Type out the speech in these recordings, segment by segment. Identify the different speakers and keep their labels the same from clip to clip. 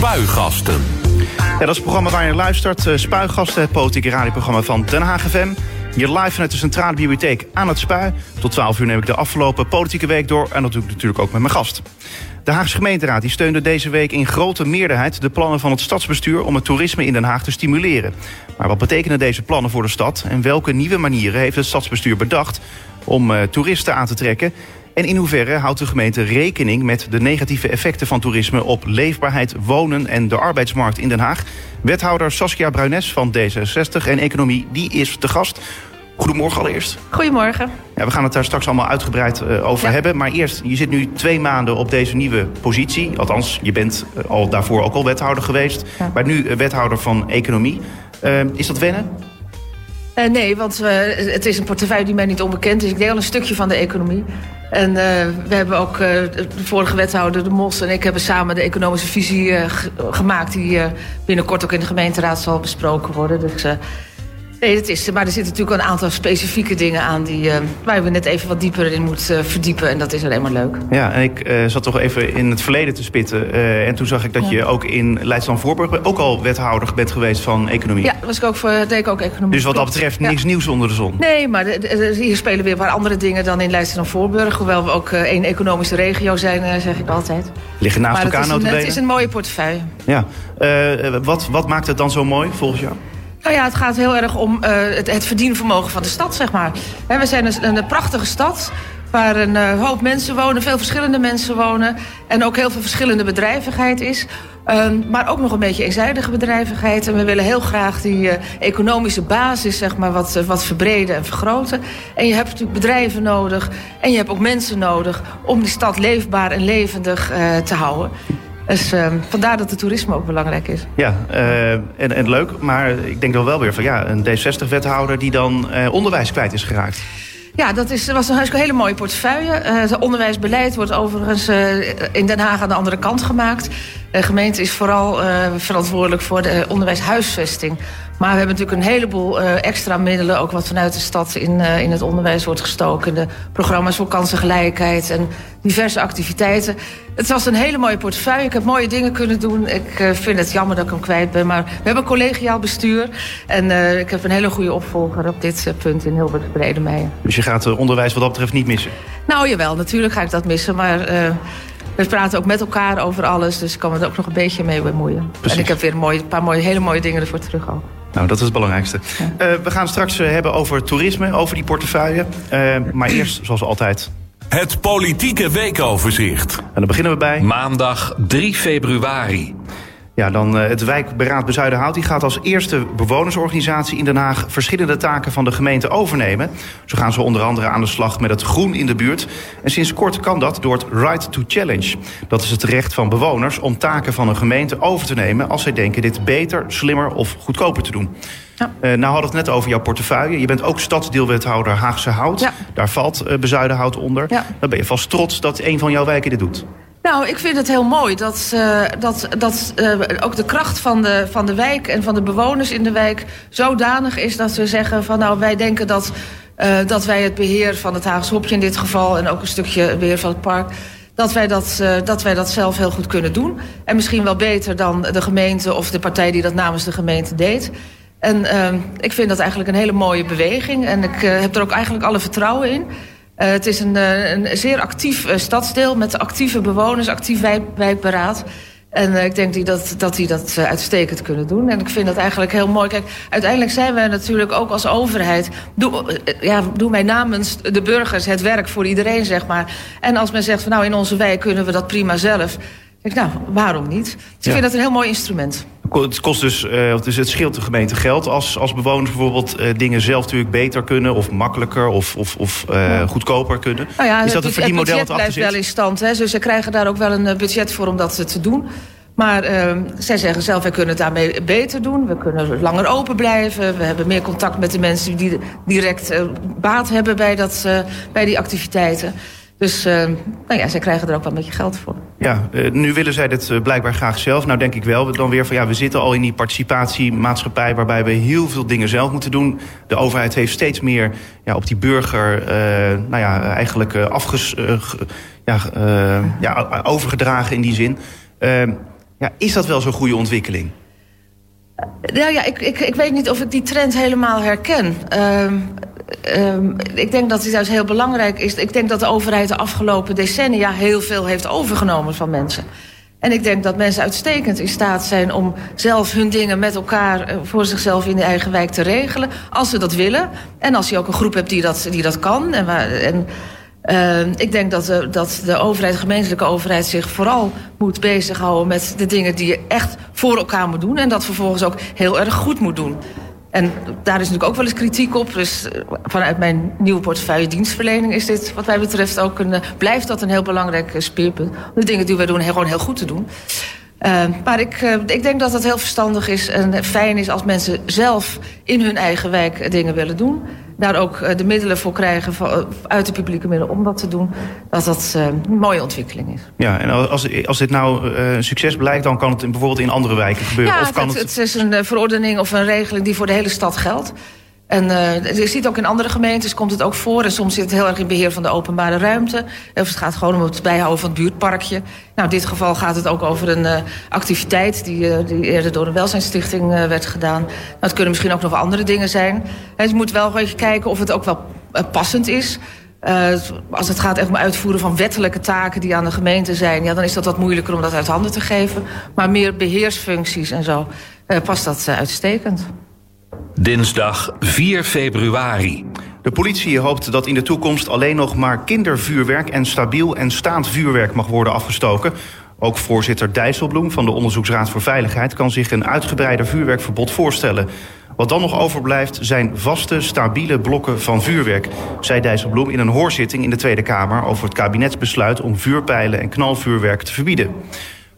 Speaker 1: Spuigasten.
Speaker 2: Ja, dat is het programma waar je luistert. Uh, Spuigasten, het politieke radioprogramma van Den Haag FM. Hier live vanuit de Centrale Bibliotheek aan het Spui. Tot 12 uur neem ik de afgelopen politieke week door. En dat doe ik natuurlijk ook met mijn gast. De Haagse gemeenteraad die steunde deze week in grote meerderheid... de plannen van het stadsbestuur om het toerisme in Den Haag te stimuleren. Maar wat betekenen deze plannen voor de stad? En welke nieuwe manieren heeft het stadsbestuur bedacht... om uh, toeristen aan te trekken? En in hoeverre houdt de gemeente rekening met de negatieve effecten van toerisme op leefbaarheid, wonen en de arbeidsmarkt in Den Haag? Wethouder Saskia Bruines van D66 en Economie, die is de gast. Goedemorgen allereerst.
Speaker 3: Goedemorgen.
Speaker 2: Ja, we gaan het daar straks allemaal uitgebreid uh, over ja. hebben. Maar eerst, je zit nu twee maanden op deze nieuwe positie. Althans, je bent uh, al daarvoor ook al wethouder geweest. Ja. Maar nu uh, wethouder van Economie. is dat wennen?
Speaker 3: Uh, nee, want uh, het is een portefeuille die mij niet onbekend is. Ik deel een stukje van de economie. En uh, we hebben ook de vorige wethouder, de Mos en ik... hebben samen de economische visie gemaakt... die binnenkort ook in de gemeenteraad zal besproken worden. Dus Nee, dat is, maar er zitten natuurlijk een aantal specifieke dingen aan... Die, uh, waar we net even wat dieper in moeten uh, verdiepen. En dat is alleen maar leuk.
Speaker 2: Ja, en ik uh, zat toch even in het verleden te spitten. en toen zag ik dat ja. je ook in Leidschendam-Voorburg... ook al wethouder bent geweest van economie.
Speaker 3: Ja, was ik ook voor, deed ik ook economie.
Speaker 2: Dus wat dat betreft ja. niks nieuws onder de zon?
Speaker 3: Nee, maar de, de, hier spelen weer waar andere dingen dan in Leidschendam-Voorburg. Hoewel we ook één economische regio zijn, zeg ik altijd.
Speaker 2: Liggen naast
Speaker 3: maar
Speaker 2: elkaar
Speaker 3: het is, een, het is een mooie portefeuille.
Speaker 2: Ja. wat, wat maakt het dan zo mooi volgens jou?
Speaker 3: Nou ja, het gaat heel erg om uh, het, verdienvermogen van de stad, zeg maar. We zijn een, een, prachtige stad waar een uh, hoop mensen wonen, veel verschillende mensen wonen... en ook heel veel verschillende bedrijvigheid is. Um, maar ook nog een beetje eenzijdige bedrijvigheid. En we willen heel graag die uh, economische basis zeg maar, wat, wat verbreden en vergroten. En je hebt natuurlijk bedrijven nodig en je hebt ook mensen nodig... om die stad leefbaar en levendig te houden. Dus uh, vandaar dat het toerisme ook belangrijk is.
Speaker 2: Ja, uh, en, en leuk. Maar ik denk dan wel weer van ja, een D60-wethouder die dan uh, onderwijs kwijt is geraakt.
Speaker 3: Ja, dat is, was een hele mooie portefeuille. Het onderwijsbeleid wordt overigens in Den Haag aan de andere kant gemaakt. De gemeente is vooral verantwoordelijk voor de onderwijshuisvesting. Maar we hebben natuurlijk een heleboel uh, extra middelen... ook wat vanuit de stad in, uh, in het onderwijs wordt gestoken. De programma's voor kansengelijkheid en diverse activiteiten. Het was een hele mooie portefeuille. Ik heb mooie dingen kunnen doen. Ik vind het jammer dat ik hem kwijt ben. Maar we hebben collegiaal bestuur. En ik heb een hele goede opvolger op dit punt in Hilbert Brede Meijer.
Speaker 2: Dus je gaat onderwijs wat dat betreft niet missen?
Speaker 3: Nou jawel, natuurlijk ga ik dat missen. Maar we praten ook met elkaar over alles. Dus ik kan me er ook nog een beetje mee bemoeien. Precies. En ik heb weer een, mooie, een paar mooie, hele mooie dingen ervoor terug ook.
Speaker 2: Nou, dat is het belangrijkste. Ja. Uh, we gaan straks uh, hebben over toerisme, over die portefeuille. Uh, maar eerst, zoals altijd...
Speaker 1: Het politieke weekoverzicht.
Speaker 2: En dan beginnen we bij...
Speaker 1: Maandag 3 februari.
Speaker 2: Ja, dan uh, het wijkberaad Bezuidenhout. Die gaat als eerste bewonersorganisatie in Den Haag... verschillende taken van de gemeente overnemen. Zo gaan ze onder andere aan de slag met het groen in de buurt. En sinds kort kan dat door het Right to Challenge. Dat is het recht van bewoners om taken van een gemeente over te nemen... als zij denken dit beter, slimmer of goedkoper te doen. Ja. Uh, nou hadden we het net over jouw portefeuille. Je bent ook stadsdeelwethouder Haagse Hout. Ja. Daar valt uh, Bezuidenhout onder. Ja. Dan ben je vast trots dat een van jouw wijken dit doet.
Speaker 3: Nou, ik vind het heel mooi dat, uh, dat, dat uh, ook de kracht van de, van de wijk en van de bewoners in de wijk zodanig is dat we zeggen van nou wij denken dat, uh, dat wij het beheer van het Haagse Hopje in dit geval en ook een stukje beheer van het park dat wij dat, dat wij dat zelf heel goed kunnen doen. En misschien wel beter dan de gemeente of de partij die dat namens de gemeente deed. En ik vind dat eigenlijk een hele mooie beweging. En ik heb er ook eigenlijk alle vertrouwen in. Uh, het is een, een zeer actief uh, stadsdeel met actieve bewoners, actief wijk, wijkberaad. En uh, ik denk dat, dat die dat uitstekend kunnen doen. En ik vind dat eigenlijk heel mooi. Kijk, uiteindelijk zijn wij natuurlijk ook als overheid... Doe, ja, doen wij namens de burgers het werk voor iedereen, zeg maar. En als men zegt van nou, in onze wijk kunnen we dat prima zelf... Ik, nou, waarom niet? Dus ik ja. vind dat een heel mooi instrument.
Speaker 2: Het kost dus, uh, dus het scheelt de gemeente geld als, als bewoners bijvoorbeeld uh, dingen zelf natuurlijk beter kunnen of makkelijker of, of, of uh, ja. goedkoper kunnen.
Speaker 3: Nou ja,
Speaker 2: is dat een verdienmodel
Speaker 3: dat blijft wel in stand. Hè? Dus ze krijgen daar ook wel een budget voor om dat te doen. Maar uh, zij zeggen zelf, wij kunnen het daarmee beter doen. We kunnen langer open blijven. We hebben meer contact met de mensen die direct baat hebben bij, dat, bij die activiteiten. Dus uh, nou ja, zij krijgen er ook wel een beetje geld voor.
Speaker 2: Ja, uh, nu willen zij dit uh, blijkbaar graag zelf. Nou denk ik wel dan weer van ja, we zitten al in die participatiemaatschappij... waarbij we heel veel dingen zelf moeten doen. De overheid heeft steeds meer ja, op die burger nou ja, eigenlijk afges, ja, ja, overgedragen in die zin. Ja, is dat wel zo'n goede ontwikkeling?
Speaker 3: Nou ja, ik, ik, ik weet niet of ik die trend helemaal herken. Ehm, ik denk dat het juist heel belangrijk is. Ik denk dat de overheid de afgelopen decennia heel veel heeft overgenomen van mensen. En ik denk dat mensen uitstekend in staat zijn om zelf hun dingen met elkaar eh, voor zichzelf in de eigen wijk te regelen. Als ze dat willen. En als je ook een groep hebt die dat, die dat kan. En, en uh, ik denk dat de, dat de overheid, de gemeentelijke overheid, zich vooral moet bezighouden met de dingen die je echt voor elkaar moet doen. En dat vervolgens ook heel erg goed moet doen. En daar is natuurlijk ook wel eens kritiek op. Dus eh, vanuit mijn nieuwe portefeuille dienstverlening is dit wat mij betreft ook een, blijft dat een heel belangrijk speerpunt. Om de dingen die we doen gewoon heel goed te doen. Uh, maar ik, ik denk dat het heel verstandig is en fijn is als mensen zelf in hun eigen wijk dingen willen doen daar ook eh, de middelen voor krijgen eh, uit de publieke middelen om dat te doen, dat dat eh, een mooie ontwikkeling is.
Speaker 2: Ja, en als, als dit nou een succes blijkt, dan kan het bijvoorbeeld in andere wijken gebeuren?
Speaker 3: Ja, of kan het, het... het is een verordening of een regeling die voor de hele stad geldt. En uh, je ziet ook in andere gemeentes komt het ook voor. En soms zit het heel erg in beheer van de openbare ruimte. Of het gaat gewoon om het bijhouden van het buurtparkje. Nou, in dit geval gaat het ook over een uh, activiteit... Die, uh, die eerder door een welzijnsstichting werd gedaan. Nou, het kunnen misschien ook nog andere dingen zijn. En je moet wel even kijken of het ook wel passend is... als het gaat echt om uitvoeren van wettelijke taken die aan de gemeente zijn... Ja, dan is dat wat moeilijker om dat uit handen te geven. Maar meer beheersfuncties en zo past dat uitstekend.
Speaker 1: Dinsdag 4 februari.
Speaker 2: De politie hoopt dat in de toekomst alleen nog maar kindervuurwerk en stabiel en staand vuurwerk mag worden afgestoken. Ook voorzitter Dijsselbloem van de Onderzoeksraad voor Veiligheid kan zich een uitgebreider vuurwerkverbod voorstellen. Wat dan nog overblijft zijn vaste, stabiele blokken van vuurwerk, zei Dijsselbloem in een hoorzitting in de Tweede Kamer over het kabinetsbesluit om vuurpijlen en knalvuurwerk te verbieden.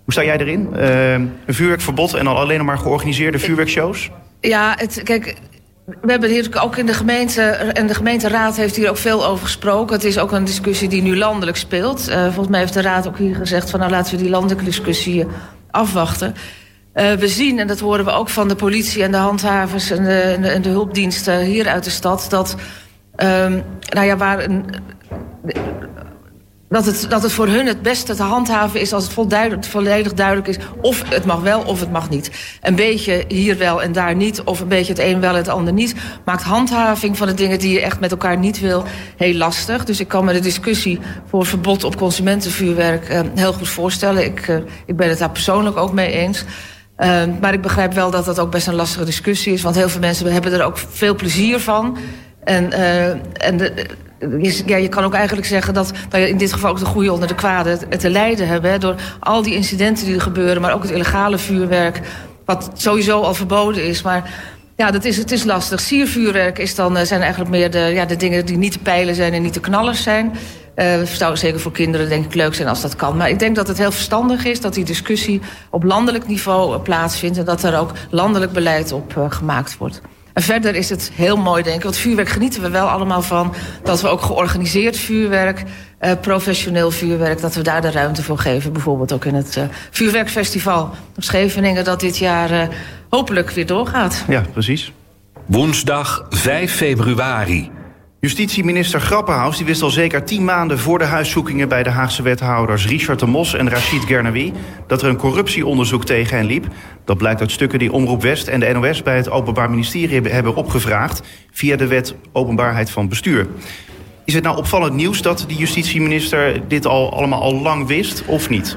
Speaker 2: Hoe sta jij erin? Uh, een vuurwerkverbod en al alleen nog maar georganiseerde vuurwerkshows?
Speaker 3: Ja, het, kijk, we hebben hier ook in de gemeente, en de gemeenteraad heeft hier ook veel over gesproken. Het is ook een discussie die nu landelijk speelt. Uh, volgens mij heeft de raad ook hier gezegd van nou laten we die landelijke discussie afwachten. Uh, we zien, en dat horen we ook van de politie en de handhavers en de, en de, en de hulpdiensten hier uit de stad, dat um, nou ja, waar een, dat het, dat het voor hun het beste te handhaven is als het volledig duidelijk is of het mag wel of het mag niet. Een beetje hier wel en daar niet, of een beetje het een wel en het ander niet, maakt handhaving van de dingen die je echt met elkaar niet wil heel lastig. Dus ik kan me de discussie voor verbod op consumentenvuurwerk uh, heel goed voorstellen. Ik, uh, ik ben het daar persoonlijk ook mee eens. Uh, maar ik begrijp wel dat dat ook best een lastige discussie is, want heel veel mensen hebben er ook veel plezier van. En, uh, en de, ja, je kan ook eigenlijk zeggen dat nou in dit geval ook de goede onder de kwade te lijden hebben. Door al die incidenten die er gebeuren, maar ook het illegale vuurwerk. Wat sowieso al verboden is. Maar ja, dat is, het is lastig. Siervuurwerk is dan, eh, zijn eigenlijk meer de, ja, de dingen die niet te pijlen zijn en niet te knallers zijn. Uh, zou zeker voor kinderen denk ik leuk zijn als dat kan. Maar ik denk dat het heel verstandig is dat die discussie op landelijk niveau plaatsvindt... en dat er ook landelijk beleid op gemaakt wordt. En verder is het heel mooi, denk ik. Want vuurwerk genieten we wel allemaal van. Dat we ook georganiseerd vuurwerk, uh, professioneel vuurwerk... dat we daar de ruimte voor geven. Bijvoorbeeld ook in het uh, vuurwerkfestival op Scheveningen... dat dit jaar uh, hopelijk weer doorgaat.
Speaker 2: Ja, precies.
Speaker 1: Woensdag 5 februari.
Speaker 2: Justitieminister Grappenhaus die wist al zeker tien maanden voor de huiszoekingen bij de Haagse wethouders Richard de Mos en Rachid Gernawi dat er een corruptieonderzoek tegen hen liep. Dat blijkt uit stukken die Omroep West en de NOS bij het Openbaar Ministerie hebben opgevraagd via de wet Openbaarheid van Bestuur. Is het nou opvallend nieuws dat de justitieminister dit al allemaal al lang wist of niet?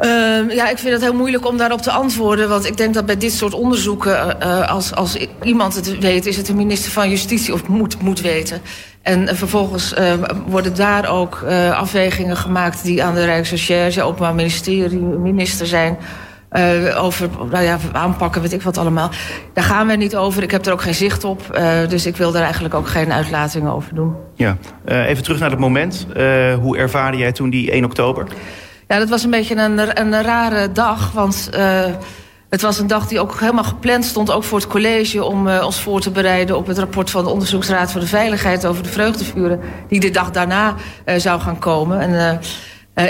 Speaker 3: Uh, ja, ik vind het heel moeilijk om daarop te antwoorden. Want ik denk dat bij dit soort onderzoeken, uh, als, als iemand het weet, is het de minister van Justitie of moet, moet weten. En uh, vervolgens worden daar ook afwegingen gemaakt die aan de Rijksrecherche, Openbaar Ministerie, minister zijn. over nou ja, aanpakken, weet ik wat allemaal. Daar gaan we niet over. Ik heb er ook geen zicht op. dus ik wil daar eigenlijk ook geen uitlatingen over doen.
Speaker 2: Ja, even terug naar het moment. hoe ervaarde jij toen die 1 oktober?
Speaker 3: Ja, dat was een beetje een, een rare dag. Want uh, het was een dag die ook helemaal gepland stond... ook voor het college om uh, ons voor te bereiden... op het rapport van de Onderzoeksraad voor de Veiligheid... over de vreugdevuren, die de dag daarna uh, zou gaan komen. En...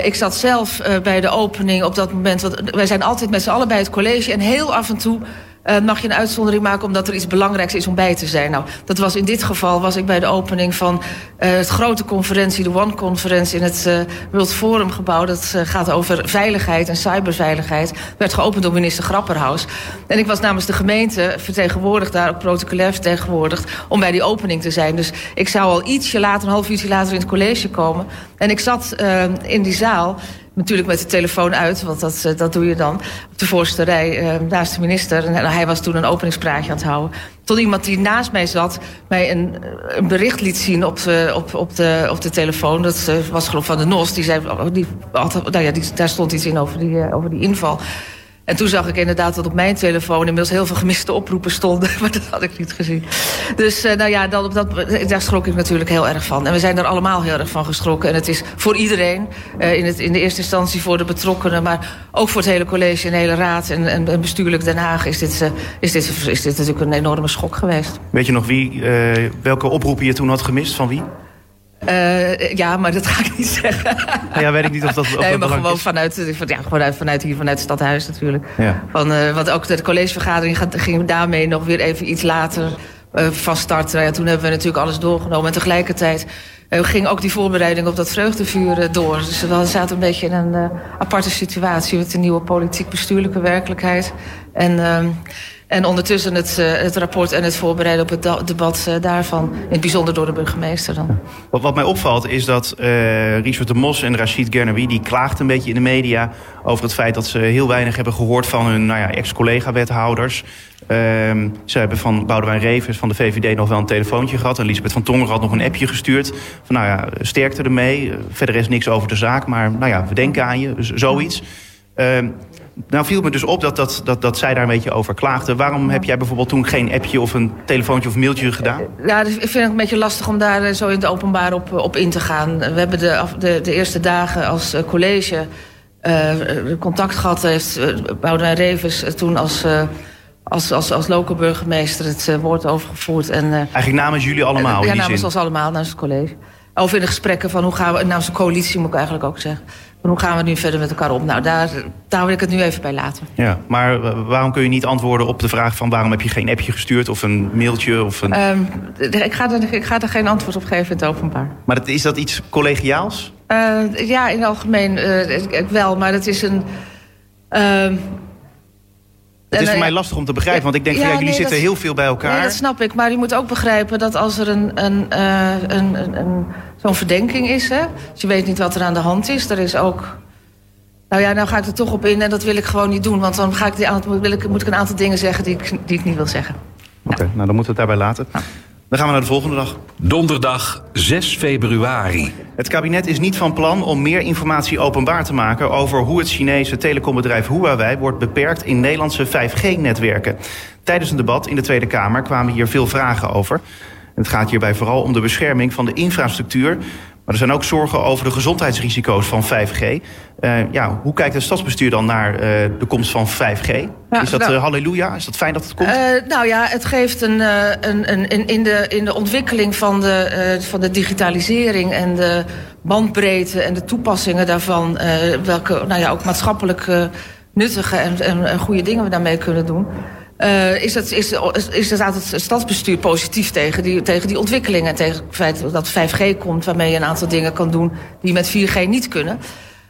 Speaker 3: Ik zat zelf bij de opening op dat moment. Want wij zijn altijd met z'n allen bij het college. En heel af en toe Uh, mag je een uitzondering maken omdat er iets belangrijks is om bij te zijn. Nou, dat was in dit geval was ik bij de opening van uh, het grote conferentie, de One-conferentie in het uh, World Forum gebouw. Dat gaat over veiligheid en cyberveiligheid. Werd geopend door minister Grapperhaus. En ik was namens de gemeente vertegenwoordigd daar, ook protocolair vertegenwoordigd, om bij die opening te zijn. Dus ik zou al ietsje later, een half uurtje later in het college komen. En ik zat in die zaal natuurlijk met de telefoon uit, want dat, eh, dat doe je dan. Op de voorste rij uh, naast de minister. En hij was toen een openingspraatje aan het houden. Tot iemand die naast mij zat mij een, een bericht liet zien op de, op, op de, de telefoon. Dat was geloof van de NOS. Die zei, oh, die, nou ja, die, daar stond iets in over die, over die inval. En toen zag ik inderdaad dat op mijn telefoon inmiddels heel veel gemiste oproepen stonden. Maar dat had ik niet gezien. Dus uh, nou ja, dat, dat, daar schrok ik natuurlijk heel erg van. En we zijn er allemaal heel erg van geschrokken. En het is voor iedereen, uh, in, het, in de eerste instantie voor de betrokkenen... maar ook voor het hele college en de hele raad en, en, bestuurlijk Den Haag... Is dit, uh, is, dit, is dit natuurlijk een enorme schok geweest.
Speaker 2: Weet je nog wie, welke oproepen je toen had gemist? Van wie?
Speaker 3: Uh, ja, maar dat ga ik niet zeggen.
Speaker 2: Ja, weet ik niet of dat. Of
Speaker 3: nee,
Speaker 2: dat
Speaker 3: maar gewoon vanuit, ja, vanuit, vanuit hier, vanuit het stadhuis natuurlijk. Ja. Van, uh, want ook de collegevergadering ging daarmee nog weer even iets later uh, van start. Ja, toen hebben we natuurlijk alles doorgenomen. En tegelijkertijd ging ook die voorbereiding op dat vreugdevuur door. Dus we zaten een beetje in een aparte situatie met de nieuwe politiek-bestuurlijke werkelijkheid. En. En ondertussen het, uh, het rapport en het voorbereiden op het debat uh, daarvan. In het bijzonder door de burgemeester dan.
Speaker 2: Wat, mij opvalt is dat uh, Richard de Mos en Rachid Gernawi... die klaagden een beetje in de media over het feit dat ze heel weinig hebben gehoord... van hun nou ja, ex-collega-wethouders. Ehm, ze hebben van Boudewijn Revers van de VVD nog wel een telefoontje gehad. En Lisbeth van Tonger had nog een appje gestuurd. Van nou ja, sterkte ermee. Verder is niks over de zaak, maar nou ja, we denken aan je. Zoiets. Ehm, nou viel me dus op dat, dat, dat, dat zij daar een beetje over klaagden. Waarom heb jij bijvoorbeeld toen geen appje of een telefoontje of mailtje gedaan?
Speaker 3: Ja, ik vind het een beetje lastig om daar eh, zo in het openbaar op, op in te gaan. We hebben de, de, de eerste dagen als eh, college uh, contact gehad. Heeft Boudewijn Revers toen als... Uh, als, als, als lokale burgemeester het uh, woord overgevoerd. En, uh,
Speaker 2: Eigenlijk namens jullie allemaal?
Speaker 3: Uh, ja, namens ons allemaal, namens het college. Over in de gesprekken van hoe gaan we, namens de coalitie moet ik eigenlijk ook zeggen hoe gaan we nu verder met elkaar om? Nou, daar, daar wil ik het nu even bij laten.
Speaker 2: Ja, maar eh, waarom kun je niet antwoorden op de vraag van... waarom heb je geen appje gestuurd of een mailtje? Of een...
Speaker 3: Um, ik, ga er, ik ga er geen antwoord op geven in het openbaar.
Speaker 2: Maar dat, is dat iets collegiaals?
Speaker 3: Uh, ja, in het algemeen uh, wel, maar dat is een... Uh,
Speaker 2: het is voor mij lastig om te begrijpen, want ik denk ja, jullie nee, zitten dat, heel veel bij elkaar.
Speaker 3: Nee, dat snap ik. Maar je moet ook begrijpen dat als er een, een, uh, een, een, een zo'n verdenking is, hè, dus je weet niet wat er aan de hand is, er is ook. Nou ja, nou ga ik er toch op in en dat wil ik gewoon niet doen, want dan ga ik die wil ik, moet ik een aantal dingen zeggen die ik, die ik niet wil zeggen.
Speaker 2: Oké, okay, nou dan moeten we het daarbij laten. Dan gaan we naar de volgende dag.
Speaker 1: Donderdag 6 februari.
Speaker 2: Het kabinet is niet van plan om meer informatie openbaar te maken over hoe het Chinese telecombedrijf Huawei wordt beperkt in Nederlandse 5G-netwerken. Tijdens een debat in de Tweede Kamer kwamen hier veel vragen over. Het gaat hierbij vooral om de bescherming van de infrastructuur maar er zijn ook zorgen over de gezondheidsrisico's van 5G. Uh, ja, hoe kijkt het stadsbestuur dan naar uh, de komst van 5G? Ja, is dat nou, uh, halleluja? Is dat fijn dat het komt?
Speaker 3: nou ja, het geeft een, een, een, in, de, in de ontwikkeling van de, van de digitalisering en de bandbreedte en de toepassingen daarvan, welke nou ja, ook maatschappelijk nuttige en, en, en goede dingen we daarmee kunnen doen. Uh, is, het, is, is het het stadsbestuur positief tegen die, tegen die ontwikkelingen... en tegen het feit dat 5G komt... waarmee je een aantal dingen kan doen die met 4G niet kunnen.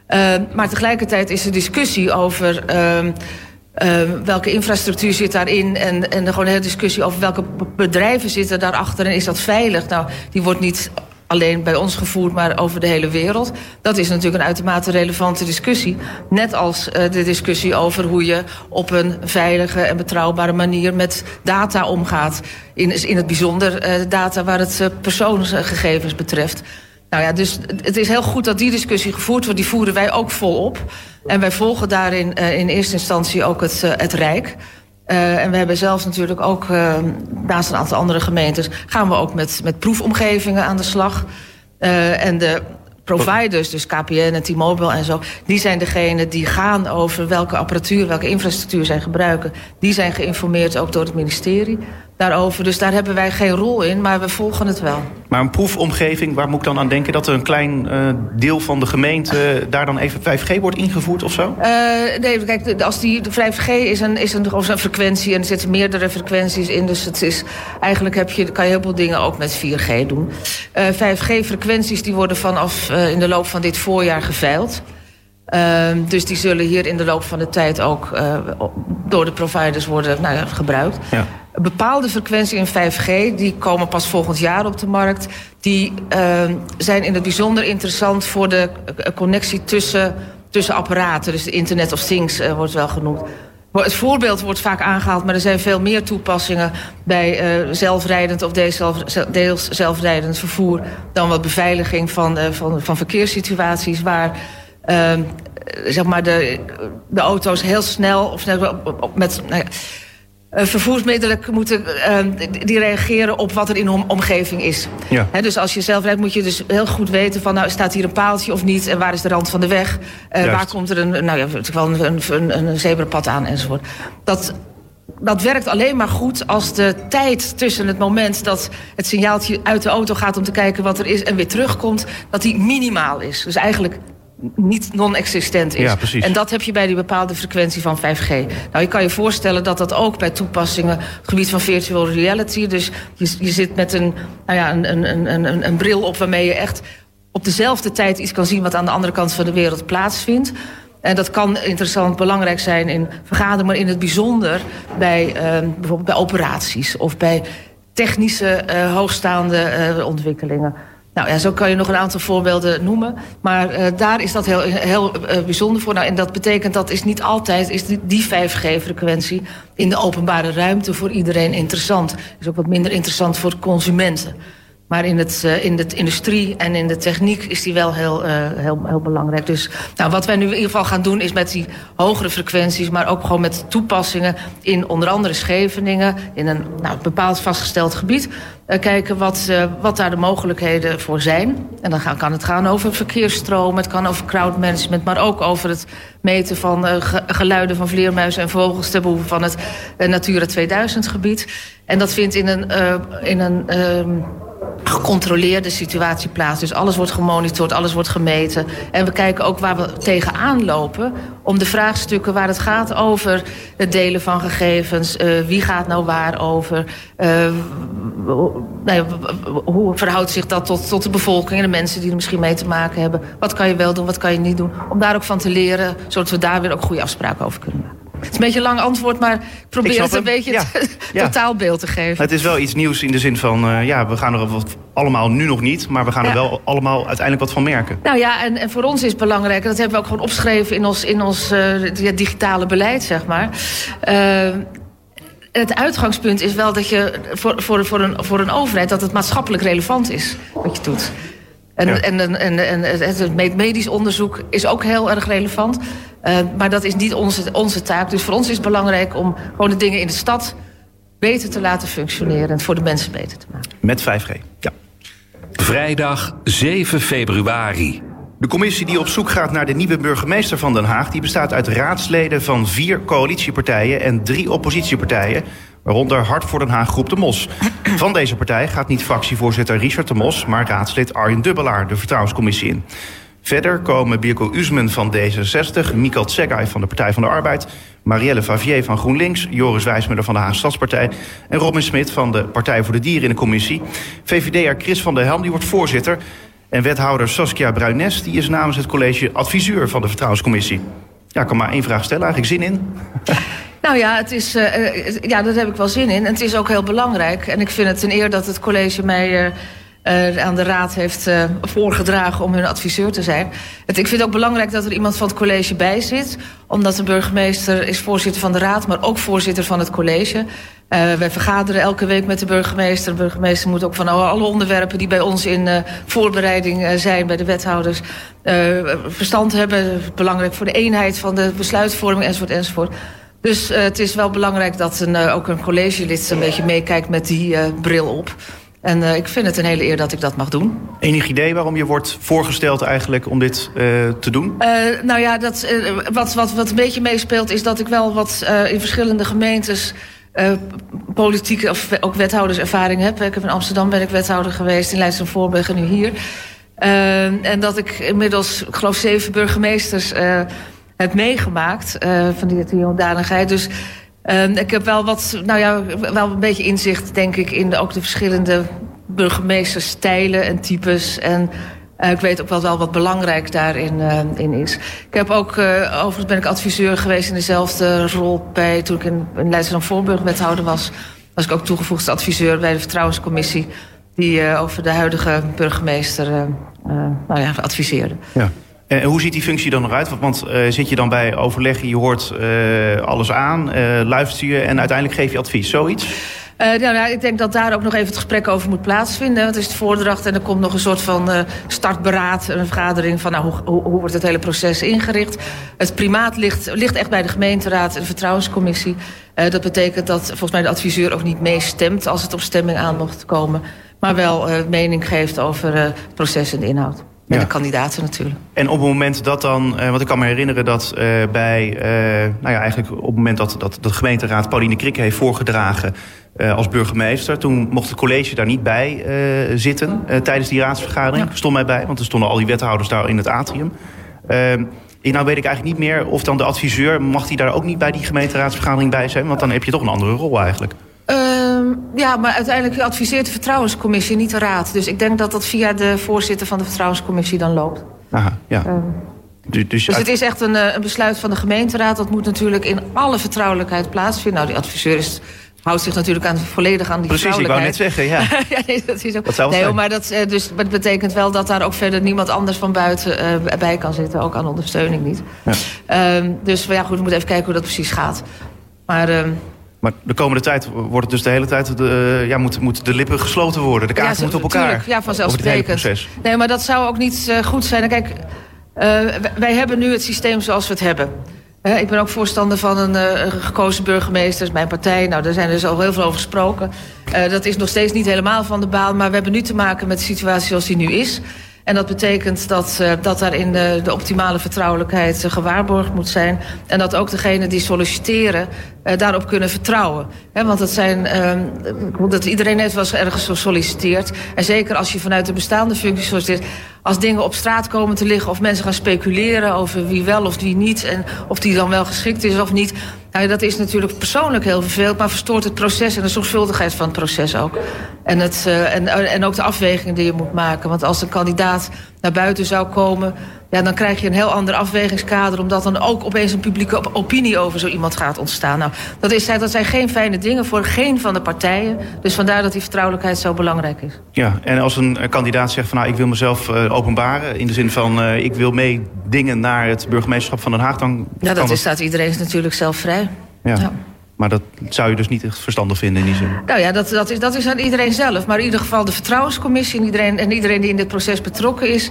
Speaker 3: Uh, maar tegelijkertijd is er discussie over... Uh, welke infrastructuur zit daarin en, en gewoon een hele discussie over welke bedrijven zitten daarachter en is dat veilig? Nou, die wordt niet alleen bij ons gevoerd, maar over de hele wereld. Dat is natuurlijk een uitermate relevante discussie. Net als uh, de discussie over hoe je op een veilige en betrouwbare manier met data omgaat. In, in het bijzonder uh, data waar het uh, persoonsgegevens betreft. Nou ja, dus het is heel goed dat die discussie gevoerd wordt. Die voeren wij ook volop. En wij volgen daarin in eerste instantie ook het, het Rijk. Uh, en we hebben zelfs natuurlijk ook, uh, naast een aantal andere gemeentes... gaan we ook met, met proefomgevingen aan de slag. Uh, en de providers, dus KPN en T-Mobile en zo... die zijn degene die gaan over welke apparatuur, welke infrastructuur zij gebruiken. Die zijn geïnformeerd ook door het ministerie. Daarover. Dus daar hebben wij geen rol in, maar we volgen het wel.
Speaker 2: Maar een proefomgeving, waar moet ik dan aan denken? Dat er een klein uh, deel van de gemeente daar dan even 5G wordt ingevoerd of zo?
Speaker 3: Uh, nee, kijk, als die, de 5G is een, is een, een frequentie en er zitten meerdere frequenties in. Dus het is, eigenlijk heb je, kan je heel veel dingen ook met 4G doen. Uh, 5G-frequenties die worden vanaf in de loop van dit voorjaar geveild. Uh, dus die zullen hier in de loop van de tijd ook uh, door de providers worden nou ja, gebruikt. Ja. Bepaalde frequenties in 5G, die komen pas volgend jaar op de markt. Die uh, zijn in het bijzonder interessant voor de connectie tussen, tussen apparaten. Dus de Internet of Things uh, wordt wel genoemd. Het voorbeeld wordt vaak aangehaald, maar er zijn veel meer toepassingen bij uh, zelfrijdend of deels zelfrijdend vervoer dan wat beveiliging van, van, van verkeerssituaties waar uh, zeg maar de, de auto's heel snel of met nou ja, vervoersmiddelen moeten uh, die reageren op wat er in de om omgeving is. Ja. He, dus als je zelf rijdt moet je dus heel goed weten van nou staat hier een paaltje of niet en waar is de rand van de weg, uh, waar komt er een nou ja een, een, een, een zebrapad aan enzovoort. Dat dat werkt alleen maar goed als de tijd tussen het moment dat het signaaltje uit de auto gaat om te kijken wat er is en weer terugkomt, dat die minimaal is. Dus eigenlijk niet non-existent is.
Speaker 2: Ja.
Speaker 3: En dat heb je bij die bepaalde frequentie van 5G. Nou, je kan je voorstellen dat dat ook bij toepassingen... het gebied van virtual reality... dus je, je zit met een, nou ja, een, een, een, een bril op waarmee je echt op dezelfde tijd iets kan zien... wat aan de andere kant van de wereld plaatsvindt. En dat kan interessant, belangrijk zijn in vergaderen... maar in het bijzonder bij uh, bijvoorbeeld bij operaties... of bij technische uh, hoogstaande uh, ontwikkelingen... Nou ja, zo kan je nog een aantal voorbeelden noemen. Maar uh, daar is dat heel, heel uh, bijzonder voor. Nou, en dat betekent dat is niet altijd is die, die 5G-frequentie... in de openbare ruimte voor iedereen interessant. Is ook wat minder interessant voor consumenten. Maar in, het, uh, in de industrie en in de techniek is die wel heel, uh, heel, heel belangrijk. Dus nou, wat wij nu in ieder geval gaan doen is met die hogere frequenties... maar ook gewoon met toepassingen in onder andere Scheveningen... in een nou, bepaald vastgesteld gebied... Uh, kijken wat, wat daar de mogelijkheden voor zijn. En dan kan het gaan over verkeersstromen, het kan over crowdmanagement... maar ook over het meten van geluiden van vleermuizen en vogels... ten behoeve van het Natura 2000-gebied. En dat vindt in een... in een ehm, gecontroleerde situatie plaats. Dus alles wordt gemonitord, alles wordt gemeten. En we kijken ook waar we tegenaan lopen... om de vraagstukken waar het gaat over het delen van gegevens... Uh, wie gaat nou waar over... Ja, hoe verhoudt zich dat tot, tot de bevolking en de mensen die er misschien mee te maken hebben? Wat kan je wel doen, wat kan je niet doen? Om daar ook van te leren, zodat we daar weer ook goede afspraken over kunnen maken. Het is een beetje een lang antwoord, maar ik probeer ik het een beetje ja. het ja. totaalbeeld te geven.
Speaker 2: Het is wel iets nieuws in de zin van, uh, ja, we gaan er wat, allemaal nu nog niet... maar we gaan ja. er wel allemaal uiteindelijk wat van merken.
Speaker 3: Nou ja, en, en voor ons is het belangrijk... en dat hebben we ook gewoon opgeschreven in ons, in ons uh, digitale beleid, zeg maar... Uh, het uitgangspunt is wel dat je voor, voor, voor, een, voor een overheid... dat het maatschappelijk relevant is wat je doet. En, ja. en, en, en, en, het medisch onderzoek is ook heel erg relevant. Uh, maar dat is niet onze, onze taak. Dus voor ons is het belangrijk om gewoon de dingen in de stad beter te laten functioneren. En voor de mensen beter te maken.
Speaker 2: Met 5G, ja.
Speaker 1: Vrijdag 7 februari.
Speaker 2: De commissie die op zoek gaat naar de nieuwe burgemeester van Den Haag... die bestaat uit raadsleden van vier coalitiepartijen en drie oppositiepartijen... waaronder Hart voor Den Haag Groep de Mos. Van deze partij gaat niet fractievoorzitter Richard de Mos... maar raadslid Arjen Dubbelaar de vertrouwenscommissie in. Verder komen Birko Usmen van D66, Mikal Tsegay van de Partij van de Arbeid... Marielle Favier van GroenLinks, Joris Wijsmuller van de Haagse Stadspartij... en Robin Smit van de Partij voor de Dieren in de commissie. VVD'er Chris van der Helm die wordt voorzitter... En wethouder Saskia Bruines die is namens het college adviseur van de Vertrouwenscommissie. Ja, ik kan maar één vraag stellen. Eigenlijk zin in?
Speaker 3: Nou ja, het is, uh, ja, daar heb ik wel zin in. En het is ook heel belangrijk. En ik vind het een eer dat het college mij... Uh, uh, aan de raad heeft uh, voorgedragen om hun adviseur te zijn. Het, ik vind het ook belangrijk dat er iemand van het college bij zit. Omdat de burgemeester is voorzitter van de raad, maar ook voorzitter van het college. Uh, wij vergaderen elke week met de burgemeester. De burgemeester moet ook van alle onderwerpen die bij ons in voorbereiding zijn, bij de wethouders, verstand hebben. Belangrijk voor de eenheid van de besluitvorming enzovoort enzovoort. Dus het is wel belangrijk dat een, ook een collegelid een beetje meekijkt met die bril op. En uh, ik vind het een hele eer dat ik dat mag doen.
Speaker 2: Enig idee waarom je wordt voorgesteld eigenlijk om dit uh, te doen?
Speaker 3: Uh, nou ja, dat, wat, wat, wat een beetje meespeelt is dat ik wel wat in verschillende gemeentes politieke of ook wethouderservaring heb. Ik heb in Amsterdam ben ik wethouder geweest, in Leidschendam Voorburg en nu hier. En dat ik inmiddels, ik geloof, zeven burgemeesters heb meegemaakt van die, die hoedanigheid. Dus ik heb wel wat, nou ja, wel een beetje inzicht, denk ik, in de, ook de verschillende burgemeesterstijlen en types. En uh, ik weet ook wel, wel wat belangrijk daarin uh, in is. Ik heb ook, uh, overigens ben ik adviseur geweest in dezelfde rol bij toen ik in, in Leidschendam Voorburg wethouder was. Was ik ook toegevoegd adviseur bij de Vertrouwenscommissie die over de huidige burgemeester nou ja, adviseerde.
Speaker 2: Ja. En hoe ziet die functie dan nog uit? Want zit je dan bij overleggen, je hoort alles aan, luister je en uiteindelijk geef je advies, zoiets?
Speaker 3: Uh, nou, ik denk dat daar ook nog even het gesprek over moet plaatsvinden. Want het is de voordracht en er komt nog een soort van uh, startberaad... een vergadering van nou, hoe, hoe, wordt het hele proces ingericht. Het primaat ligt, ligt echt bij de gemeenteraad en de vertrouwenscommissie. Uh, dat betekent dat volgens mij de adviseur ook niet meestemt... als het op stemming aan mocht komen. Maar wel mening geeft over het proces en de inhoud. Ja. de kandidaten natuurlijk.
Speaker 2: En op het moment dat dan, uh, want ik kan me herinneren dat uh, bij, uh, nou ja, eigenlijk op het moment dat, dat de gemeenteraad Pauline Krikke heeft voorgedragen als burgemeester. Toen mocht het college daar niet bij zitten tijdens die raadsvergadering. Ja. Stond mij bij, want er stonden al die wethouders daar in het atrium. nou weet ik eigenlijk niet meer of dan de adviseur... mag die daar ook niet bij die gemeenteraadsvergadering bij zijn? Want dan heb je toch een andere rol eigenlijk.
Speaker 3: Ehm, ja, maar uiteindelijk adviseert de vertrouwenscommissie, niet de raad. Dus ik denk dat dat via de voorzitter van de vertrouwenscommissie dan loopt.
Speaker 2: Aha, ja.
Speaker 3: Uh, dus, dus het is echt een, een besluit van de gemeenteraad. Dat moet natuurlijk in alle vertrouwelijkheid plaatsvinden. Nou, die adviseur is houdt zich natuurlijk aan, volledig aan die
Speaker 2: Precies, ik wou net zeggen, ja.
Speaker 3: ja nee, dat is ook. Zou nee, maar dat, uh, dus, dat betekent wel dat daar ook verder niemand anders van buiten uh, bij kan zitten. Ook aan ondersteuning niet. Ja. Um, dus ja, goed, we moeten even kijken hoe dat precies gaat. Maar...
Speaker 2: Maar de komende tijd wordt het dus de hele tijd... De, uh, ja, moeten moet de lippen gesloten worden. De kaarten ja, moeten op elkaar. Tuurlijk,
Speaker 3: ja, vanzelfsprekend. Nee, maar dat zou ook niet uh, goed zijn. Kijk, uh, wij hebben nu het systeem zoals we het hebben. Ik ben ook voorstander van een uh, gekozen burgemeester, mijn partij. Nou, daar zijn dus al heel veel over gesproken. Dat is nog steeds niet helemaal van de baan, maar we hebben nu te maken met de situatie zoals die nu is. En dat betekent dat, uh, dat daarin de, de optimale vertrouwelijkheid uh, gewaarborgd moet zijn. En dat ook degenen die solliciteren uh, daarop kunnen vertrouwen. Want dat zijn, dat iedereen heeft wel eens ergens gesolliciteerd. En zeker als je vanuit de bestaande functie solliciteert als dingen op straat komen te liggen... of mensen gaan speculeren over wie wel of wie niet... en of die dan wel geschikt is of niet... Nou, dat is natuurlijk persoonlijk heel vervelend... maar verstoort het proces en de zorgvuldigheid van het proces ook. En, het, uh, en, en ook de afwegingen die je moet maken. Want als een kandidaat naar buiten zou komen... Ja, dan krijg je een heel ander afwegingskader... omdat dan ook opeens een publieke opinie over zo iemand gaat ontstaan. Nou, dat, is, dat zijn geen fijne dingen voor geen van de partijen. Dus vandaar dat die vertrouwelijkheid zo belangrijk is.
Speaker 2: Ja, en als een kandidaat zegt van... nou, ik wil mezelf uh, openbaren... in de zin van uh, ik wil meedingen naar het burgemeesterschap van Den Haag... dan
Speaker 3: ja, dat is, staat iedereen natuurlijk zelf vrij.
Speaker 2: ja. ja. Maar dat zou je dus niet echt verstandig vinden in die zin?
Speaker 3: Nou ja, dat, dat, is, dat is aan iedereen zelf. Maar in ieder geval de vertrouwenscommissie en iedereen, en iedereen die in dit proces betrokken is...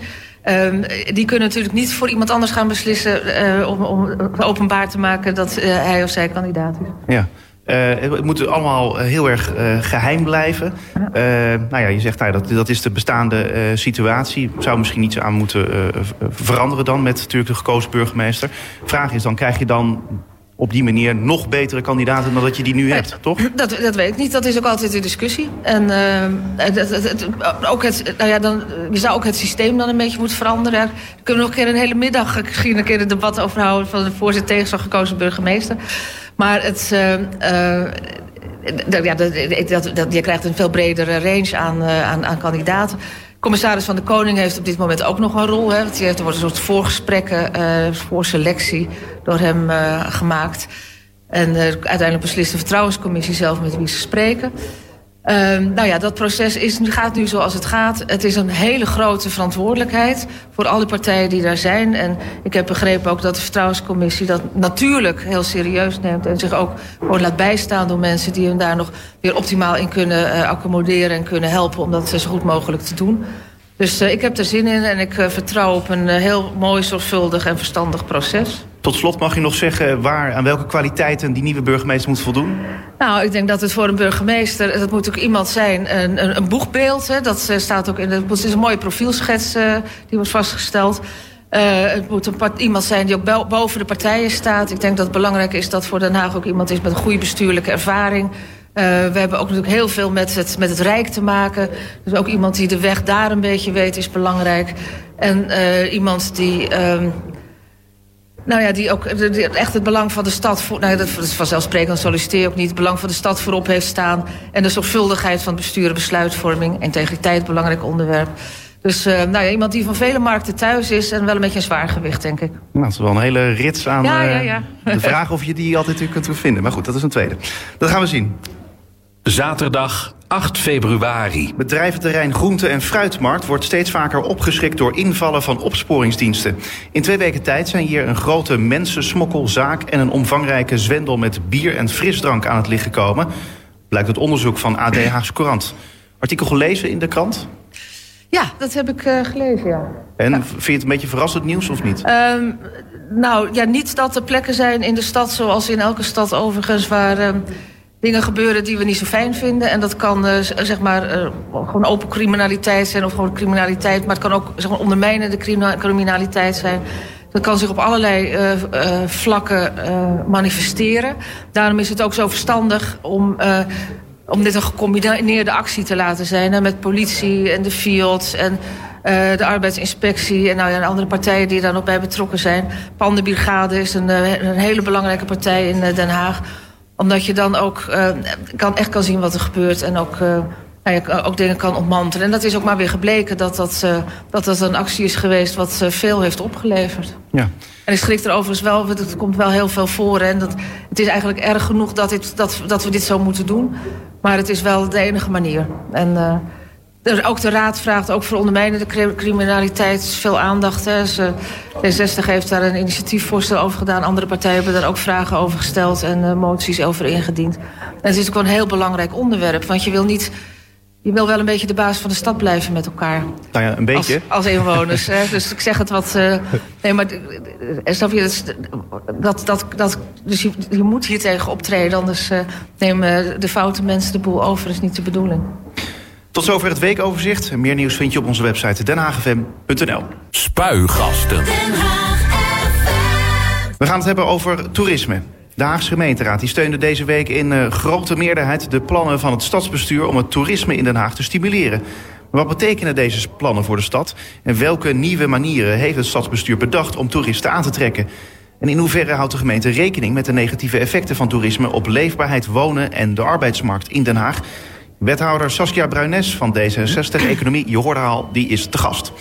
Speaker 3: Um, die kunnen natuurlijk niet voor iemand anders gaan beslissen... Uh, om, om openbaar te maken dat uh, hij of zij kandidaat is.
Speaker 2: Ja. Uh, het moet allemaal heel erg geheim blijven. Nou ja, je zegt nou, dat, dat is de bestaande situatie. Zou misschien iets aan moeten veranderen dan met natuurlijk de gekozen burgemeester. Vraag is dan, krijg je dan op die manier nog betere kandidaten dan dat je die nu hebt, toch?
Speaker 3: Dat, dat weet ik niet. Dat is ook altijd de discussie. En uh, dat, dat, ook het, nou ja, dan, je zou ook het systeem dan een beetje moeten veranderen. Daar kunnen we nog een keer een hele middag misschien een keer een debat over houden... van de voorzitter tegen zo'n gekozen burgemeester. Maar het... Uh, uh, ja, dat, dat, je krijgt een veel bredere range aan, aan, aan kandidaten commissaris van de Koning heeft op dit moment ook nog een rol. Hè, want er wordt een soort voorgesprekken, uh, voorselectie door hem uh, gemaakt. En uh, uiteindelijk beslist de vertrouwenscommissie zelf met wie ze spreken. Um, nou ja, dat proces is, gaat nu zoals het gaat. Het is een hele grote verantwoordelijkheid voor alle partijen die daar zijn. En ik heb begrepen ook dat de vertrouwenscommissie dat natuurlijk heel serieus neemt. En zich ook gewoon laat bijstaan door mensen die hem daar nog weer optimaal in kunnen uh, accommoderen en kunnen helpen om dat zo goed mogelijk te doen. Dus ik heb er zin in en ik vertrouw op een heel mooi, zorgvuldig en verstandig proces.
Speaker 2: Tot slot mag je nog zeggen waar, aan welke kwaliteiten die nieuwe burgemeester moet voldoen?
Speaker 3: Nou, ik denk dat het voor een burgemeester, dat moet ook iemand zijn, een, een, boegbeeld. Hè, dat staat ook in de, het is een mooie profielschets die wordt vastgesteld. het moet een iemand zijn die ook boven de partijen staat. Ik denk dat het belangrijk is dat voor Den Haag ook iemand is met een goede bestuurlijke ervaring. We hebben ook natuurlijk heel veel met het, met het Rijk te maken. Dus ook iemand die de weg daar een beetje weet is belangrijk. En iemand die... Uh, nou ja, die ook die echt het belang van de stad... Voor, nou, dat is vanzelfsprekend, solliciteer ook niet... het belang van de stad voorop heeft staan... en de zorgvuldigheid van het bestuur en besluitvorming... integriteit, belangrijk onderwerp. Dus uh, nou ja, iemand die van vele markten thuis is... en wel een beetje een zwaar gewicht, denk ik.
Speaker 2: Nou, dat is wel een hele rits aan ja, ja, ja. de vraag of je die altijd kunt vinden. Maar goed, dat is een tweede. Dat gaan we zien.
Speaker 1: Zaterdag 8 februari.
Speaker 2: Bedrijventerrein Groente- en Fruitmarkt wordt steeds vaker opgeschrikt door invallen van opsporingsdiensten. In twee weken tijd zijn hier een grote mensensmokkelzaak en een omvangrijke zwendel met bier en frisdrank aan het licht gekomen. Blijkt uit onderzoek van AD Haagse Courant. Artikel gelezen in de krant?
Speaker 3: Ja, dat heb ik uh, gelezen, ja.
Speaker 2: En vind je het een beetje verrassend nieuws of niet?
Speaker 3: Um, nou, ja, niet dat er plekken zijn in de stad, zoals in elke stad overigens, waar... Um, dingen gebeuren die we niet zo fijn vinden. En dat kan uh, zeg maar uh, gewoon open criminaliteit zijn of gewoon criminaliteit. Maar het kan ook zeg maar, ondermijnende criminaliteit zijn. Dat kan zich op allerlei uh, vlakken manifesteren. Daarom is het ook zo verstandig om, om dit een gecombineerde actie te laten zijn. Hè, met politie en de field en de arbeidsinspectie en, nou ja, andere partijen die daar nog bij betrokken zijn. Pandenbrigade is een, een hele belangrijke partij in Den Haag omdat je dan ook uh, kan, echt kan zien wat er gebeurt. En ook, uh, nou ja, ook dingen kan ontmantelen. En dat is ook maar weer gebleken dat dat, uh, dat, dat een actie is geweest... wat veel heeft opgeleverd. Ja. En ik schrik er overigens wel, het komt wel heel veel voor. En dat, het is eigenlijk erg genoeg dat, dit, dat, dat we dit zo moeten doen. Maar het is wel de enige manier. En ook de Raad vraagt ook voor ondermijnende criminaliteit veel aandacht. Hè. D60 heeft daar een initiatiefvoorstel over gedaan. Andere partijen hebben daar ook vragen over gesteld en uh, moties over ingediend. En het is ook een heel belangrijk onderwerp. Want je wil niet. Je wil wel een beetje de baas van de stad blijven met elkaar.
Speaker 2: Nou ja, een beetje.
Speaker 3: Als, als inwoners. hè. Dus ik zeg het wat... Uh, nee, maar snap je, dat, dat, dat, dus je, je moet hier tegen optreden. Anders uh, nemen de foute mensen de boel over. Dat is niet de bedoeling.
Speaker 2: Tot zover het weekoverzicht. Meer nieuws vind je op onze website denhagfm.nl.
Speaker 1: Spuigasten.
Speaker 2: We gaan het hebben over toerisme. De Haagse gemeenteraad die steunde deze week in uh, grote meerderheid de plannen van het stadsbestuur om het toerisme in Den Haag te stimuleren. Maar wat betekenen deze plannen voor de stad? En welke nieuwe manieren heeft het stadsbestuur bedacht om toeristen aan te trekken? En in hoeverre houdt de gemeente rekening met de negatieve effecten van toerisme op leefbaarheid, wonen en de arbeidsmarkt in Den Haag? Wethouder Saskia Bruines van D66 Economie, je hoorde al, die is te gast.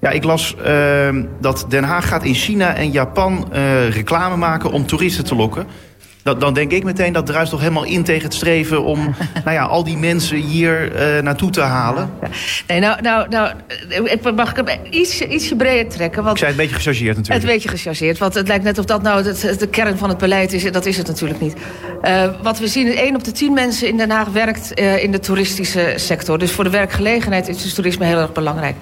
Speaker 2: Ja, ik las uh, dat Den Haag gaat in China en Japan uh, reclame maken om toeristen te lokken dan denk ik meteen dat druist toch helemaal in tegen het streven om nou ja, al die mensen hier uh, naartoe te halen.
Speaker 3: Nee, nou, nou, nou, ik mag ik iets, ietsje breder trekken. Want
Speaker 2: ik zei het een beetje gechargeerd natuurlijk.
Speaker 3: Het een beetje gechargeerd, want het lijkt net of dat nou het, de kern van het beleid is. Dat is het natuurlijk niet. Uh, wat we zien, één op de tien mensen in Den Haag werkt uh, in de toeristische sector. Dus voor de werkgelegenheid is het toerisme heel erg belangrijk.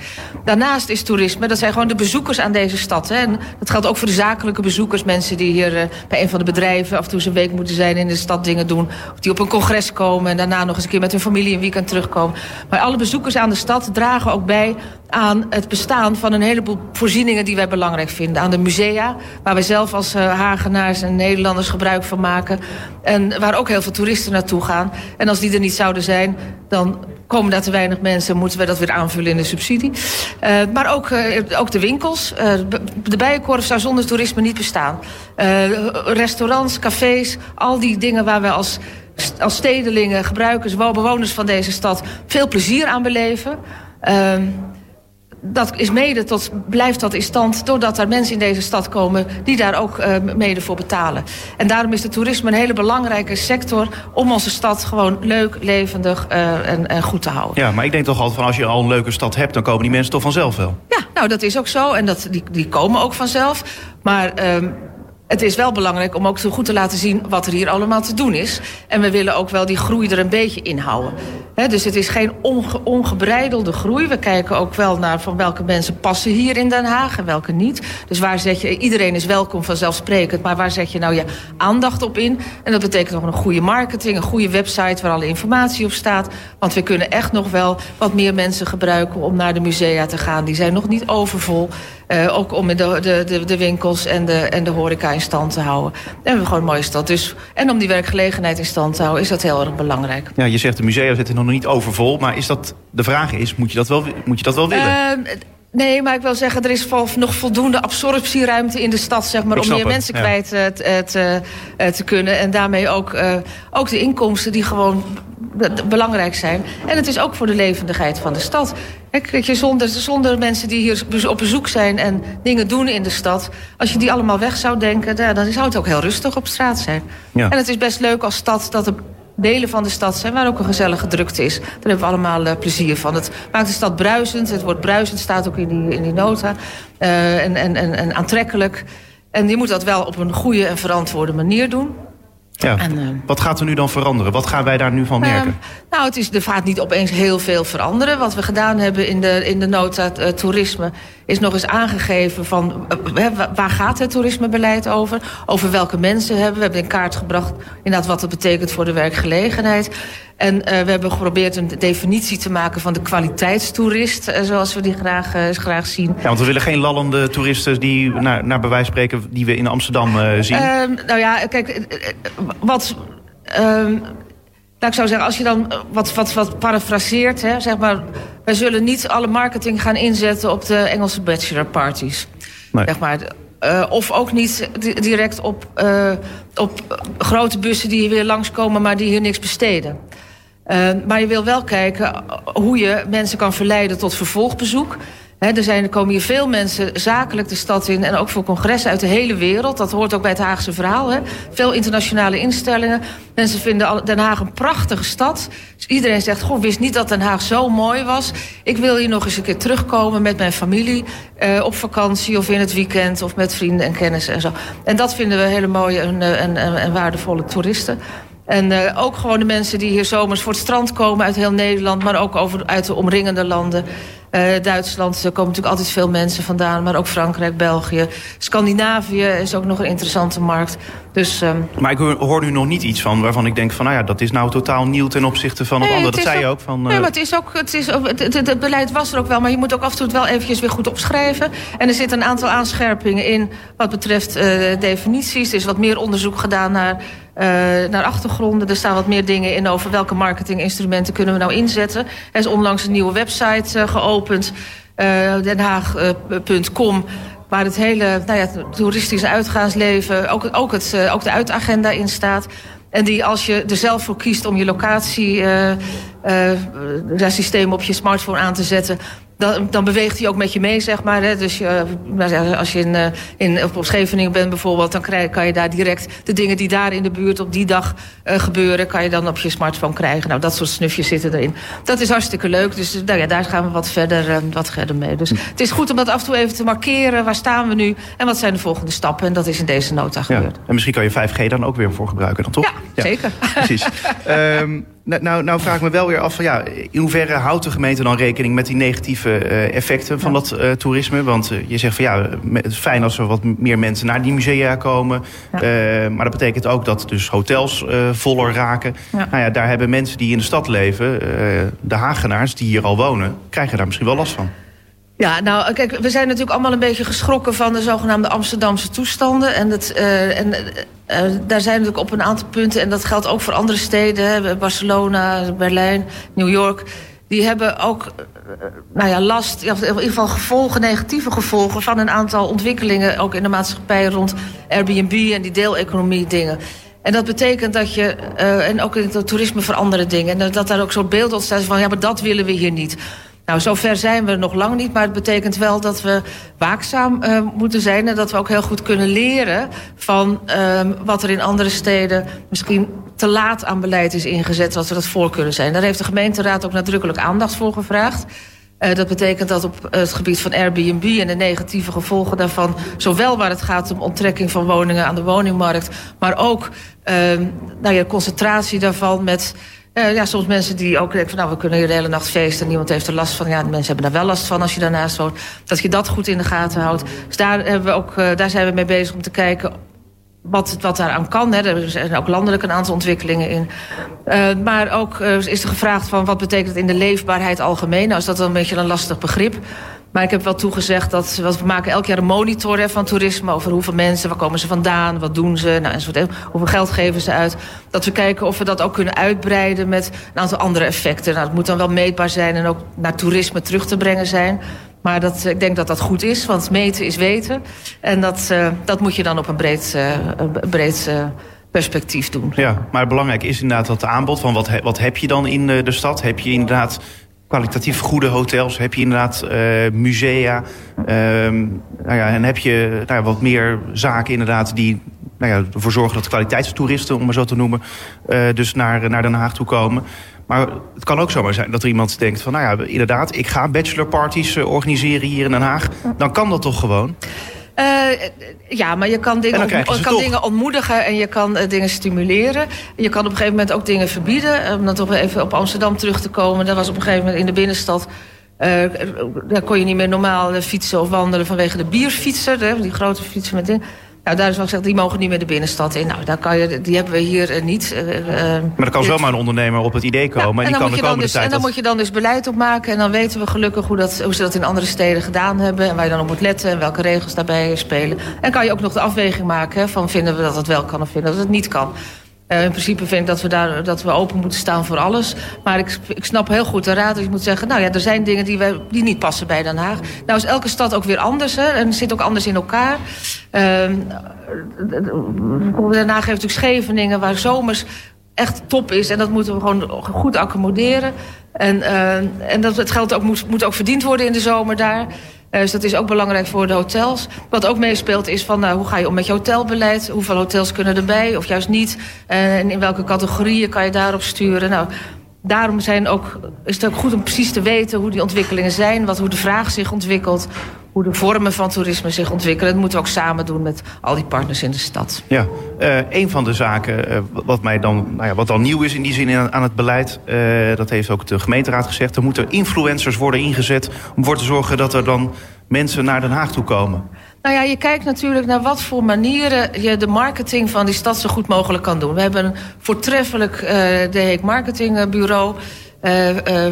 Speaker 3: Daarnaast is toerisme, dat zijn gewoon de bezoekers aan deze stad. Hè. En dat geldt ook voor de zakelijke bezoekers. Mensen die hier bij een van de bedrijven af en toe zijn week moeten zijn in de stad dingen doen. Of die op een congres komen en daarna nog eens een keer met hun familie een weekend terugkomen. Maar alle bezoekers aan de stad dragen ook bij aan het bestaan van een heleboel voorzieningen die wij belangrijk vinden. Aan de musea, waar wij zelf als uh, Hagenaars en Nederlanders gebruik van maken. En waar ook heel veel toeristen naartoe gaan. En als die er niet zouden zijn, dan komen daar te weinig mensen, moeten we dat weer aanvullen in de subsidie. Uh, maar ook, uh, ook de winkels. Uh, de Bijenkorf zou zonder toerisme niet bestaan. restaurants, cafés, al die dingen waar we als, als stedelingen, gebruikers, bewoners van deze stad veel plezier aan beleven. Ehm, dat is mede tot, blijft dat in stand doordat er mensen in deze stad komen die daar ook uh, mede voor betalen. En daarom is het toerisme een hele belangrijke sector om onze stad gewoon leuk, levendig uh, en, en, goed te houden.
Speaker 2: Ja, maar ik denk toch altijd van als je al een leuke stad hebt, dan komen die mensen toch vanzelf wel.
Speaker 3: Ja, nou dat is ook zo en dat, die, die komen ook vanzelf. Maar um, het is wel belangrijk om ook zo goed te laten zien wat er hier allemaal te doen is. En we willen ook wel die groei er een beetje in houden. He, dus het is geen onge ongebreidelde groei. We kijken ook wel naar van welke mensen passen hier in Den Haag en welke niet. Dus waar zet je, iedereen is welkom vanzelfsprekend, maar waar zet je nou je aandacht op in? En dat betekent ook een goede marketing, een goede website waar alle informatie op staat. Want we kunnen echt nog wel wat meer mensen gebruiken om naar de musea te gaan. Die zijn nog niet overvol. Uh, ook om de, de, de, winkels en de, en de horeca in stand te houden. En we hebben gewoon een mooie stad. Dus, en om die werkgelegenheid in stand te houden is dat heel erg belangrijk.
Speaker 2: Ja, je zegt de musea zitten nog niet overvol. Maar is dat, de vraag is, moet je dat wel, moet je dat wel willen? Uh,
Speaker 3: Nee, maar ik wil zeggen, er is nog voldoende absorptieruimte in de stad, zeg maar, om meer mensen kwijt uh, te, uh, te, kunnen. En daarmee ook, uh, ook de inkomsten die gewoon belangrijk zijn. En het is ook voor de levendigheid van de stad. Kijk, je, zonder, zonder mensen die hier op bezoek zijn en dingen doen in de stad... als je die allemaal weg zou denken, dan zou het ook heel rustig op straat zijn. Ja. En het is best leuk als stad dat er delen van de stad zijn waar ook een gezellige drukte is. Daar hebben we allemaal uh, plezier van. Het maakt de stad bruisend. Het woord bruisend staat ook in die, in die nota. Uh, en, en, en, en aantrekkelijk. En je moet dat wel op een goede en verantwoorde manier doen.
Speaker 2: Ja. En, uh, wat gaat er nu dan veranderen? Wat gaan wij daar nu van merken? Uh,
Speaker 3: nou, het is, er gaat niet opeens heel veel veranderen. Wat we gedaan hebben in de, in de nota uh, toerisme... is nog eens aangegeven van waar gaat het toerismebeleid over? Over welke mensen hebben we? We hebben in kaart gebracht inderdaad wat het betekent voor de werkgelegenheid. En uh, we hebben geprobeerd een definitie te maken van de kwaliteitstoerist... Uh, zoals we die graag, uh, graag zien.
Speaker 2: Ja, want we willen geen lallende toeristen die naar, naar bij wijze spreken... die we in Amsterdam zien.
Speaker 3: Ehm, nou ja, kijk, wat... Nou, ik zou zeggen, als je dan wat, wat, wat parafraseert, hè, zeg maar... wij zullen niet alle marketing gaan inzetten op de Engelse bachelorparties. Nee. Zeg maar, uh, of ook niet direct op, uh, op grote bussen die hier weer langskomen... maar die hier niks besteden. Uh, maar je wil wel kijken hoe je mensen kan verleiden tot vervolgbezoek. Er, zijn, er komen hier veel mensen zakelijk de stad in... en ook voor congressen uit de hele wereld. Dat hoort ook bij het Haagse verhaal. He. Veel internationale instellingen. Mensen vinden Den Haag een prachtige stad. Dus iedereen zegt, goh, wist niet dat Den Haag zo mooi was. Ik wil hier nog eens een keer terugkomen met mijn familie... Uh, op vakantie of in het weekend of met vrienden en kennissen en zo. En dat vinden we hele mooie en, en, en, en waardevolle toeristen. En uh, ook gewoon de mensen die hier zomers voor het strand komen uit heel Nederland... maar ook over, uit de omringende landen. Uh, Duitsland, er komen natuurlijk altijd veel mensen vandaan... maar ook Frankrijk, België. Scandinavië is ook nog een interessante markt. Dus, um...
Speaker 2: Maar ik hoor nu nog niet iets van waarvan ik denk van... nou ja, dat is nou totaal nieuw ten opzichte van het nee, andere. Dat zei je ook van...
Speaker 3: Uh... Nee, maar het is ook... Het, is, het, het, het, beleid was er ook wel, maar je moet ook af en toe het wel eventjes weer goed opschrijven. En er zitten een aantal aanscherpingen in wat betreft definities. Er is wat meer onderzoek gedaan naar... Uh, naar achtergronden. Er staan wat meer dingen in over welke marketinginstrumenten kunnen we nou inzetten. Er is onlangs een nieuwe website uh, geopend, uh, denhaag.com... waar het hele nou ja, toeristische uitgaansleven, ook, ook, het, ook de uitagenda in staat... En die als je er zelf voor kiest om je locatie... Uh, systeem op je smartphone aan te zetten dan, dan beweegt hij ook met je mee, zeg maar. Hè. Dus uh, als je in, uh, in, op Scheveningen bent bijvoorbeeld... dan krijg, kan je daar direct de dingen die daar in de buurt op die dag uh, gebeuren... kan je dan op je smartphone krijgen. Nou, dat soort snufjes zitten erin. Dat is hartstikke leuk. Dus nou ja, daar gaan we wat verder, wat verder mee. Dus het is goed om dat af en toe even te markeren. Waar staan we nu en wat zijn de volgende stappen? En dat is in deze nota gebeurd.
Speaker 2: Ja. En misschien kan je 5G dan ook weer voor gebruiken dan, toch?
Speaker 3: Ja, ja. zeker.
Speaker 2: Precies. um, Nou, nou, nou, vraag ik me wel weer af van ja, in hoeverre houdt de gemeente dan rekening met die negatieve uh, effecten van dat uh, toerisme? Want uh, je zegt van ja, het is fijn als er wat meer mensen naar die musea komen. Ja. maar dat betekent ook dat dus hotels voller raken. Ja. Nou ja, daar hebben mensen die in de stad leven, de Hagenaars die hier al wonen, krijgen daar misschien wel last van.
Speaker 3: Ja, nou, kijk, we zijn natuurlijk allemaal een beetje geschrokken van de zogenaamde Amsterdamse toestanden. En, het, uh, en uh, daar zijn natuurlijk op een aantal punten, en dat geldt ook voor andere steden, Barcelona, Berlijn, New York. Die hebben ook nou ja, last, in ieder geval gevolgen, negatieve gevolgen van een aantal ontwikkelingen, ook in de maatschappij rond Airbnb en die deeleconomie dingen. En dat betekent dat je, en ook in het toerisme voor andere dingen, en dat daar ook zo'n beeld ontstaat van, ja, maar dat willen we hier niet. Nou, zover zijn we nog lang niet, maar het betekent wel dat we waakzaam uh, moeten zijn... en dat we ook heel goed kunnen leren van uh, wat er in andere steden... misschien te laat aan beleid is ingezet, wat we dat voor kunnen zijn. Daar heeft de gemeenteraad ook nadrukkelijk aandacht voor gevraagd. Uh, dat betekent dat op het gebied van Airbnb en de negatieve gevolgen daarvan... zowel waar het gaat om onttrekking van woningen aan de woningmarkt... maar ook uh, nou ja, concentratie daarvan met... Uh, ja, soms mensen die ook denken van nou, we kunnen hier de hele nacht feesten en niemand heeft er last van. Ja, de mensen hebben daar wel last van als je daarnaast woont. Dat je dat goed in de gaten houdt. Dus daar, hebben we ook, uh, daar zijn we mee bezig om te kijken wat, wat daaraan kan. Hè. Er zijn ook landelijk een aantal ontwikkelingen in. Uh, maar ook is er gevraagd van wat betekent het in de leefbaarheid algemeen. Nou is dat wel een beetje een lastig begrip. Maar ik heb wel toegezegd dat we maken elk jaar een monitor van toerisme... over hoeveel mensen, waar komen ze vandaan, wat doen ze... Nou, hoeveel geld geven ze uit. Dat we kijken of we dat ook kunnen uitbreiden met een aantal andere effecten. Nou, het moet dan wel meetbaar zijn en ook naar toerisme terug te brengen zijn... Maar dat, ik denk dat dat goed is, want meten is weten. En dat, uh, dat moet je dan op een breed, uh, perspectief doen.
Speaker 2: Ja, maar belangrijk is inderdaad dat aanbod van wat, wat heb je dan in de stad? Heb je inderdaad kwalitatief goede hotels? Heb je inderdaad musea? Ehm, nou ja, en heb je nou wat meer zaken inderdaad die nou ja, ervoor zorgen dat kwaliteitstoeristen, om maar zo te noemen, dus naar, naar Den Haag toe komen. Maar het kan ook zomaar zijn dat er iemand denkt van... nou ja, inderdaad, ik ga bachelorparties uh, organiseren hier in Den Haag. Dan kan dat toch gewoon?
Speaker 3: Uh, ja, maar je kan, dingen, je kan dingen ontmoedigen en je kan uh, dingen stimuleren. Je kan op een gegeven moment ook dingen verbieden. Om dan toch even op Amsterdam terug te komen. Daar was op een gegeven moment in de binnenstad... daar kon je niet meer normaal fietsen of wandelen vanwege de bierfietser. Hè, die grote fietsen met dingen. Nou, daar is wel gezegd, die mogen niet meer de binnenstad in. Nou, daar kan je, die hebben we hier uh, niet. Uh,
Speaker 2: maar er kan zomaar een ondernemer op het idee komen. Ja, en, die kan de komende
Speaker 3: dus,
Speaker 2: tijd
Speaker 3: en dan moet je dan dus beleid op maken. En dan weten we gelukkig hoe, dat, hoe ze dat in andere steden gedaan hebben. En waar je dan op moet letten en welke regels daarbij spelen. En kan je ook nog de afweging maken hè, van vinden we dat het wel kan of vinden dat het niet kan. Uh, in principe vind ik dat we, daar, dat we open moeten staan voor alles. Maar ik, ik snap heel goed de raad dat je moet zeggen... nou ja, er zijn dingen die, we, die niet passen bij Den Haag. Nou is elke stad ook weer anders, hè, en zit ook anders in elkaar. Uh, Den Haag heeft natuurlijk Scheveningen... waar zomers echt top is. En dat moeten we gewoon goed accommoderen. En, uh, en dat, het geld ook moet, moet ook verdiend worden in de zomer daar... Uh, dus dat is ook belangrijk voor de hotels. Wat ook meespeelt is van uh, hoe ga je om met je hotelbeleid? Hoeveel hotels kunnen erbij of juist niet? Uh, en in welke categorieën kan je daarop sturen? Nou, daarom zijn ook, is het ook goed om precies te weten hoe die ontwikkelingen zijn. Wat, hoe de vraag zich ontwikkelt. Hoe de vormen van toerisme zich ontwikkelen. Dat moeten we ook samen doen met al die partners in de stad.
Speaker 2: Ja, uh, een van de zaken uh, wat, mij dan, nou ja, wat dan nieuw is in die zin aan het beleid... Uh, dat heeft ook de gemeenteraad gezegd... er moeten influencers worden ingezet om ervoor te zorgen dat er dan mensen naar Den Haag toe komen.
Speaker 3: Nou ja, je kijkt natuurlijk naar wat voor manieren je de marketing van die stad zo goed mogelijk kan doen. We hebben een voortreffelijk De Heek Marketingbureau... Uh,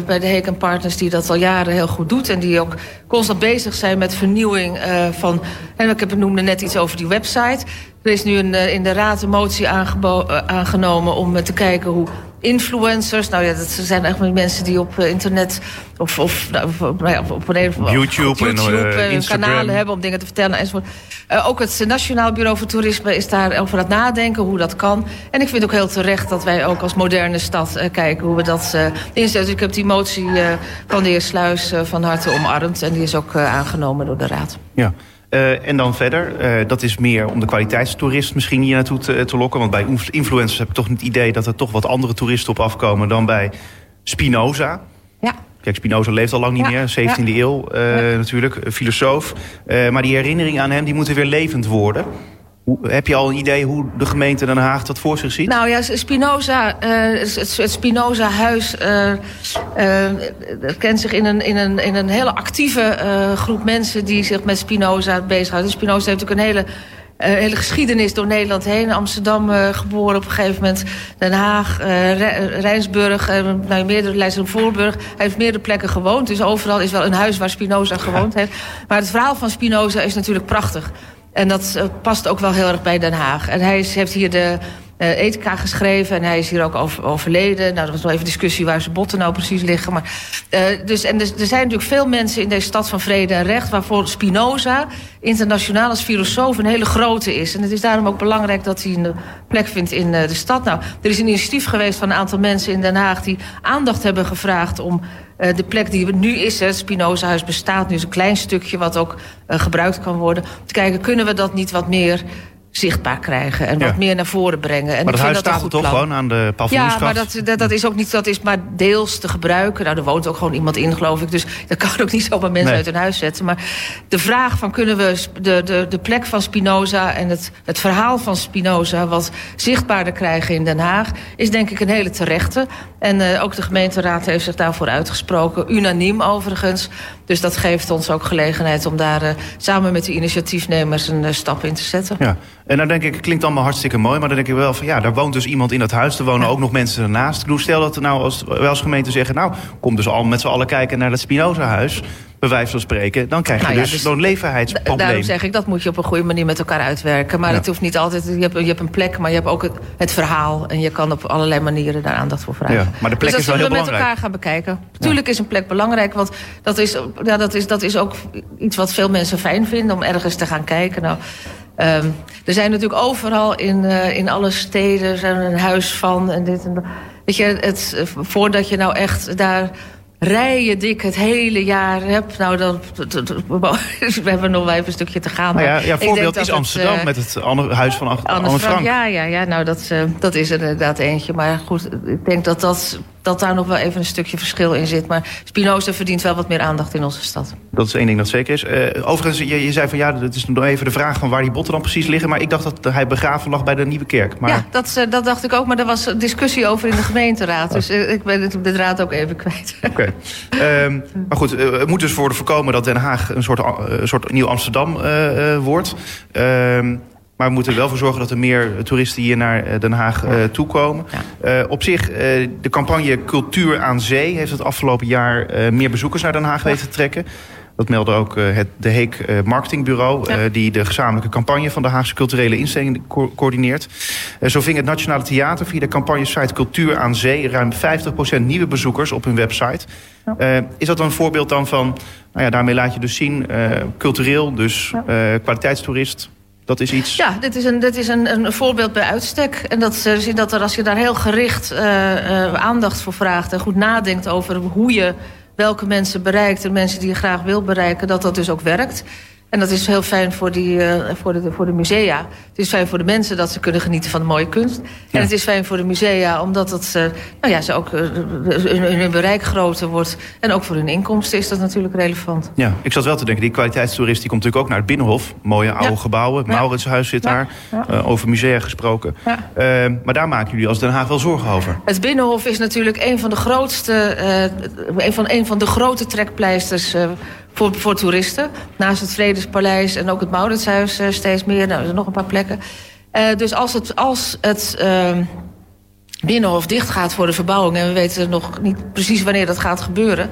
Speaker 3: bij de Heek Partners die dat al jaren heel goed doet... en die ook constant bezig zijn met vernieuwing uh, van... en ik noemde net iets over die website. Er is nu een, in de raad een motie aangenomen om te kijken hoe influencers. Nou ja, dat zijn eigenlijk mensen die op internet of, of, nou, of, op, op, een,
Speaker 2: op YouTube, op YouTube en, uh,
Speaker 3: kanalen hebben om dingen te vertellen enzovoort. Uh, ook het Nationaal Bureau voor Toerisme is daar over aan het nadenken hoe dat kan. En ik vind ook heel terecht dat wij ook als moderne stad uh, kijken hoe we dat inzetten. Ik heb die motie van de heer Sluis van harte omarmd en die is ook aangenomen door de Raad.
Speaker 2: Ja. Uh, en dan verder, uh, dat is meer om de kwaliteitstoerist misschien hier naartoe te, te, lokken. Want bij influencers heb ik toch het idee dat er toch wat andere toeristen op afkomen dan bij Spinoza.
Speaker 3: Ja.
Speaker 2: Kijk, Spinoza leeft al lang niet ja. meer, 17e ja. eeuw uh, ja. natuurlijk, filosoof. maar die herinnering aan hem die moeten weer levend worden. Hoe, heb je al een idee hoe de gemeente Den Haag dat voor zich ziet?
Speaker 3: Nou ja, Spinoza, uh, het, het Spinoza-huis uh, uh, kent zich in een, in een, in een hele actieve groep mensen die zich met Spinoza bezighouden. Spinoza heeft natuurlijk een hele uh, hele geschiedenis door Nederland heen. Amsterdam uh, geboren op een gegeven moment. Den Haag, uh, Rijnsburg, nou, meerdere Leidsen Voorburg. Hij heeft meerdere plekken gewoond. Dus overal is wel een huis waar Spinoza gewoond heeft. Maar het verhaal van Spinoza is natuurlijk prachtig. En dat uh, past ook wel heel erg bij Den Haag. En hij heeft hier de uh, geschreven en hij is hier ook over, overleden. Nou, er was nog even discussie waar zijn botten nou precies liggen. Maar, uh, dus, en er, er zijn natuurlijk veel mensen in deze stad van vrede en recht... waarvoor Spinoza internationaal als filosoof een hele grote is. En het is daarom ook belangrijk dat hij een plek vindt in uh, de stad. Nou, er is een initiatief geweest van een aantal mensen in Den Haag... die aandacht hebben gevraagd om de plek die nu is, het Spinoza-huis bestaat nu, is een klein stukje wat ook gebruikt kan worden. Om te kijken, kunnen we dat niet wat meer zichtbaar krijgen en ja. wat meer naar voren brengen. En
Speaker 2: maar
Speaker 3: dat
Speaker 2: huis staat er toch
Speaker 3: plan.
Speaker 2: gewoon aan de paviljoensgracht?
Speaker 3: Ja, maar dat, dat, dat, is ook niet, dat is maar deels te gebruiken. Nou, er woont ook gewoon iemand in, geloof ik. Dus dat kan ook niet zomaar mensen nee. uit hun huis zetten. Maar de vraag van kunnen we de, de, de plek van Spinoza... en het, het verhaal van Spinoza wat zichtbaarder krijgen in Den Haag... is denk ik een hele terechte. En uh, ook de gemeenteraad heeft zich daarvoor uitgesproken. Unaniem overigens. Dus dat geeft ons ook gelegenheid om daar uh, samen met de initiatiefnemers... een uh, stap in te zetten.
Speaker 2: Ja. En dan denk ik, het klinkt allemaal hartstikke mooi... maar dan denk ik wel van ja, daar woont dus iemand in dat huis. Er wonen ja. ook nog mensen ernaast. Ik bedoel, stel dat we nou als, wel als gemeente zeggen... nou, kom dus al met z'n allen kijken naar dat Spinoza-huis... bij wijze van spreken... dan krijg je
Speaker 3: Nou ja,
Speaker 2: dus,
Speaker 3: dus
Speaker 2: zo'n leefbaarheidsprobleem.
Speaker 3: Daarom zeg ik, dat moet je op een goede manier met elkaar uitwerken. Maar
Speaker 2: Ja.
Speaker 3: het hoeft niet altijd... Je hebt, je hebt een plek, maar je hebt ook het, het verhaal. En je kan op allerlei manieren daar aandacht voor vragen.
Speaker 2: Ja, maar de plek
Speaker 3: dus
Speaker 2: is
Speaker 3: dat
Speaker 2: wel heel
Speaker 3: zullen we met
Speaker 2: belangrijk.
Speaker 3: elkaar gaan bekijken. Tuurlijk is een plek belangrijk, want dat is, ja, dat, is, dat is ook iets wat veel mensen fijn vinden... om ergens te gaan kijken. Nou, ehm, er zijn natuurlijk overal in, eh, in alle steden zijn er een huis van en dit en dat. Weet je, het, eh, voordat je nou echt daar rijen dik het hele jaar hebt... nou, dan, we hebben nog wel even een stukje te gaan.
Speaker 2: Nou ja,
Speaker 3: maar
Speaker 2: ja,
Speaker 3: denk
Speaker 2: voorbeeld is
Speaker 3: het,
Speaker 2: Amsterdam
Speaker 3: eh,
Speaker 2: met het Anne, huis van
Speaker 3: Anne
Speaker 2: Anne
Speaker 3: Frank.
Speaker 2: Frank.
Speaker 3: Ja, ja, ja, nou dat, eh, dat is er inderdaad eentje. Maar goed, ik denk dat, dat, dat daar nog wel even een stukje verschil in zit. Maar Spinoza verdient wel wat meer aandacht in onze stad.
Speaker 2: Dat is één ding dat zeker is. Eh, overigens, je, je zei van ja, het is nog even de vraag van waar die botten dan precies liggen. Maar ik dacht dat hij begraven lag bij de Nieuwe Kerk. Maar
Speaker 3: Ja, dat, eh, dat dacht ik ook. Maar er was discussie over in de gemeenteraad. Dus eh, ik ben het- de draad ook even kwijt.
Speaker 2: Oké. Ehm, maar goed, het moet dus worden voorkomen dat Den Haag een soort, een soort nieuw Amsterdam wordt. Ehm, maar we moeten er wel voor zorgen dat er meer toeristen hier naar eh, Den Haag eh, toekomen. Eh, op zich, de campagne Cultuur aan Zee heeft het afgelopen jaar meer bezoekers naar Den Haag weten te trekken. Dat meldde ook het De Heek Marketingbureau...
Speaker 3: Ja.
Speaker 2: die de gezamenlijke campagne van de Haagse culturele instelling co- coördineert. Zo ving het Nationale Theater via de campagnesite Cultuur aan Zee... ruim 50% nieuwe bezoekers op hun website. Is dat een voorbeeld dan van... Nou ja, daarmee laat je dus zien, cultureel, dus kwaliteitstoerist... Dat is iets.
Speaker 3: Ja, dit is een, dit is een, een voorbeeld bij uitstek. En dat eh, zie dat er als je daar heel gericht eh, eh, aandacht voor vraagt... en goed nadenkt over hoe je welke mensen bereikt... en mensen die je graag wil bereiken, dat dat dus ook werkt. En dat is heel fijn voor, die, eh, voor, de, voor de musea. Het is fijn voor de mensen dat ze kunnen genieten van de mooie kunst. En het is fijn voor de musea omdat het, nou ja, ze ook, eh, hun, hun bereik groter wordt. En ook voor hun inkomsten is dat natuurlijk relevant.
Speaker 2: Ja, ik zat wel te denken, die kwaliteitstoerist die komt natuurlijk ook naar het Binnenhof. Mooie oude
Speaker 3: Ja.
Speaker 2: gebouwen,
Speaker 3: Ja.
Speaker 2: Mauritshuis zit daar. Eh, over musea gesproken. Maar daar maken jullie als Den Haag wel zorgen over.
Speaker 3: Het Binnenhof is natuurlijk een van de grootste, een, van, een van de grote trekpleisters voor, voor toeristen. Naast het Vredespaleis en ook het Mauritshuis eh, steeds meer. Nou, er nog een paar plekken. Eh, dus als het, als het ehm, Binnenhof dichtgaat voor de verbouwing... en we weten nog niet precies wanneer dat gaat gebeuren...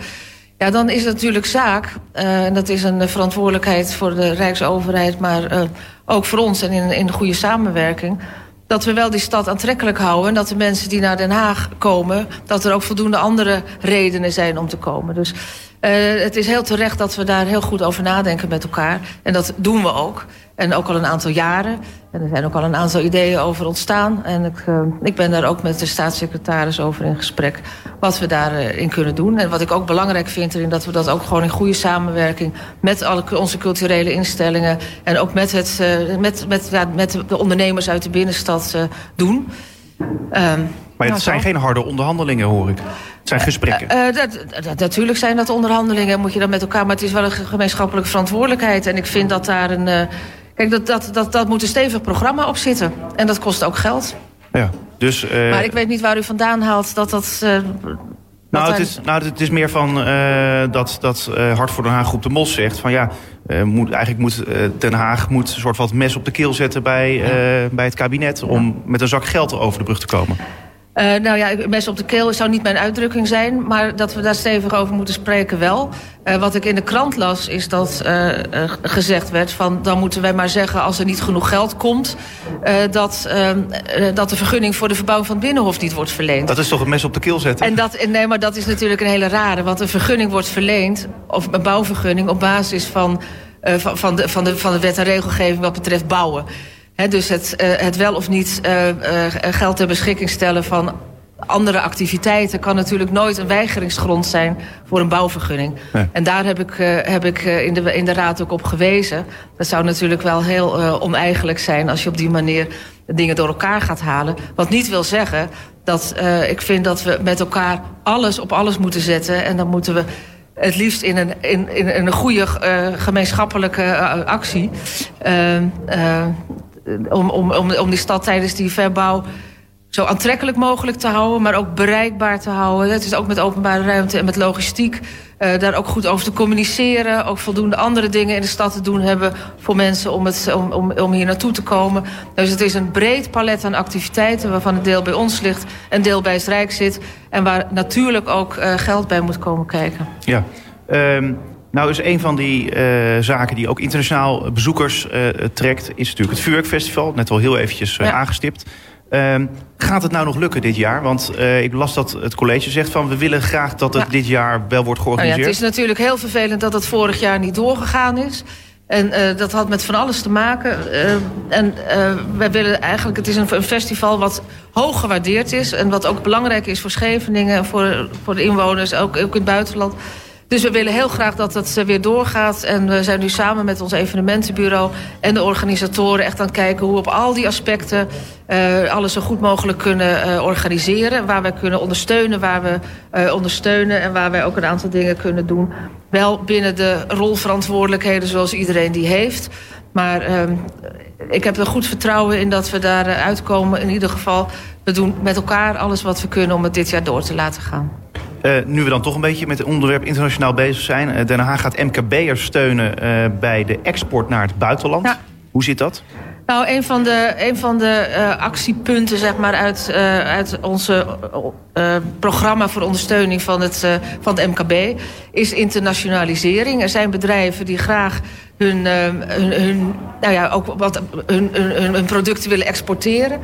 Speaker 3: Ja, dan is het natuurlijk zaak, eh, en dat is een verantwoordelijkheid voor de Rijksoverheid... maar ook voor ons en in, in goede samenwerking... dat we wel die stad aantrekkelijk houden... en dat de mensen die naar Den Haag komen... dat er ook voldoende andere redenen zijn om te komen. Dus eh, het is heel terecht dat we daar heel goed over nadenken met elkaar. En dat doen we ook. En ook al een aantal jaren. En er zijn ook al een aantal ideeën over ontstaan. En ik, eh, ik ben daar ook met de staatssecretaris over in gesprek... wat we daarin in kunnen doen. En wat ik ook belangrijk vind erin... dat we dat ook gewoon in goede samenwerking... met alle, onze culturele instellingen... en ook met, het, eh, met, met, ja, met de ondernemers uit de binnenstad eh, doen. Ehm,
Speaker 2: Maar
Speaker 3: nou,
Speaker 2: het zijn
Speaker 3: zo.
Speaker 2: geen harde onderhandelingen, hoor ik. Het zijn gesprekken.
Speaker 3: Eh, dat, dat- natuurlijk zijn dat onderhandelingen, moet je dan met elkaar... maar het is wel een gemeenschappelijke verantwoordelijkheid. En ik vind dat daar een... eh, kijk, dat, dat, dat, dat moet een stevig programma op zitten. En dat kost ook geld.
Speaker 2: ja. Dus, eh,
Speaker 3: Maar ik weet niet waar u vandaan haalt dat dat... eh,
Speaker 2: nou, het is, nou, het is meer van eh, dat, dat eh, Hart voor Den Haag Groep de Mos zegt... van ja, eh, moet, eigenlijk moet eh, Den Haag moet een soort van het mes op de keel zetten bij, eh, bij het kabinet... om met een zak geld over de brug te komen.
Speaker 3: Eh, nou ja, mes op de keel zou niet mijn uitdrukking zijn... maar dat we daar stevig over moeten spreken wel. Eh, wat ik in de krant las is dat eh, gezegd werd... van dan moeten wij maar zeggen als er niet genoeg geld komt... dat, dat de vergunning voor de verbouwing van het Binnenhof niet wordt verleend.
Speaker 2: Dat is toch een mes op de keel zetten?
Speaker 3: En dat, nee, maar dat is natuurlijk een hele rare. Want een vergunning wordt verleend, of een bouwvergunning... op basis van, van, van, de, van, de, van de wet en regelgeving wat betreft bouwen. Hè, dus het, eh, het wel of niet eh, eh, geld ter beschikking stellen van andere activiteiten... kan natuurlijk nooit een weigeringsgrond zijn voor een bouwvergunning.
Speaker 2: Nee.
Speaker 3: En daar heb ik, heb ik in, de, in de raad ook op gewezen. Dat zou natuurlijk wel heel eh, oneigenlijk zijn... als je op die manier dingen door elkaar gaat halen. Wat niet wil zeggen dat eh, ik vind dat we met elkaar alles op alles moeten zetten... en dan moeten we het liefst in een, in, in een goede eh, gemeenschappelijke actie... eh, om, om, om, om die stad tijdens die verbouw zo aantrekkelijk mogelijk te houden... maar ook bereikbaar te houden. Het is ook met openbare ruimte en met logistiek... eh, daar ook goed over te communiceren. Ook voldoende andere dingen in de stad te doen hebben... voor mensen om, het, om, om, om hier naartoe te komen. Dus het is een breed palet aan activiteiten... waarvan een deel bij ons ligt, een deel bij het Rijk zit... en waar natuurlijk ook eh, geld bij moet komen kijken.
Speaker 2: Ja. Ehm, Nou is een van die uh, zaken die ook internationaal bezoekers uh, trekt... is natuurlijk het Vuurwerkfestival. Net al heel eventjes uh, ja. aangestipt. Ehm, gaat het nou nog lukken dit jaar? Want ik las dat het college zegt van... we willen graag dat het ja. dit jaar wel wordt georganiseerd.
Speaker 3: Nou ja, het is natuurlijk heel vervelend dat het vorig jaar niet doorgegaan is... En uh, dat had met van alles te maken. Uh, en uh, wij willen eigenlijk, het is een, een, festival wat hoog gewaardeerd is. En wat ook belangrijk is voor Scheveningen en voor, voor de inwoners, ook, ook in het buitenland. Dus we willen heel graag dat het weer doorgaat. En we zijn nu samen met ons evenementenbureau en de organisatoren echt aan het kijken hoe we op al die aspecten uh, alles zo goed mogelijk kunnen uh, organiseren. Waar wij kunnen ondersteunen, waar we ondersteunen en waar wij ook een aantal dingen kunnen doen. Wel binnen de rolverantwoordelijkheden zoals iedereen die heeft. Maar uh, ik heb er goed vertrouwen in dat we daar uitkomen. In ieder geval, we doen met elkaar alles wat we kunnen om het dit jaar door te laten gaan.
Speaker 2: Uh, nu we dan toch een beetje met het onderwerp internationaal bezig zijn. Uh, Den Haag gaat MKB'ers steunen uh, bij de export naar het buitenland. Ja. Hoe zit dat?
Speaker 3: Nou, een van de, een van de uh, actiepunten zeg maar, uit, uh, uit onze uh, programma voor ondersteuning van het, van het MKB is internationalisering. Er zijn bedrijven die graag hun, hun, hun, nou ja, ook wat, hun, producten willen exporteren.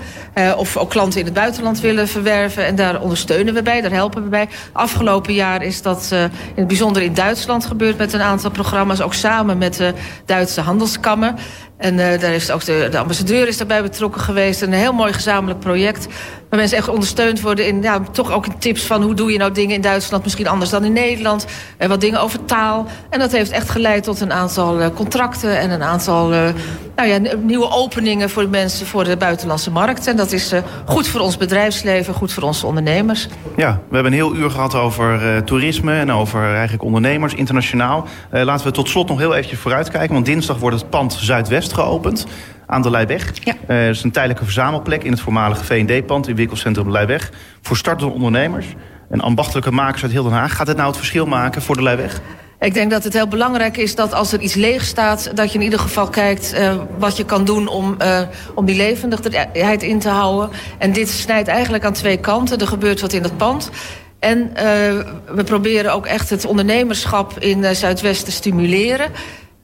Speaker 3: of ook klanten in het buitenland willen verwerven. En daar ondersteunen we bij, daar helpen we bij. Afgelopen jaar is dat in het bijzonder in Duitsland gebeurd met een aantal programma's. Ook samen met de Duitse Handelskammer. En uh, daar is ook de, de ambassadeur is daarbij betrokken geweest. Een heel mooi gezamenlijk project. Waar mensen echt ondersteund worden in ja, toch ook in tips van hoe doe je nou dingen in Duitsland misschien anders dan in Nederland. En wat dingen over taal. En dat heeft echt geleid tot een aantal uh, contracten en een aantal uh, nou ja, nieuwe openingen voor de mensen voor de buitenlandse markt. En dat is goed voor ons bedrijfsleven, goed voor onze ondernemers.
Speaker 2: Ja, we hebben een heel uur gehad over toerisme en over eigenlijk ondernemers internationaal. Laten we tot slot nog heel eventjes vooruitkijken. Want dinsdag wordt het pand Zuidwest geopend aan de Leijweg. Ja. Uh, dat is een tijdelijke verzamelplek in het voormalige V&D-pand in winkelcentrum Leijweg. Voor startende ondernemers en ambachtelijke makers uit heel Den Haag. Gaat het nou het verschil maken voor de Leijweg?
Speaker 3: Ik denk dat het heel belangrijk is dat als er iets leeg staat... dat je in ieder geval kijkt uh, wat je kan doen om, uh, om die levendigheid in te houden. En dit snijdt eigenlijk aan twee kanten. Er gebeurt wat in dat pand. En uh, we proberen ook echt het ondernemerschap in Zuidwest te stimuleren.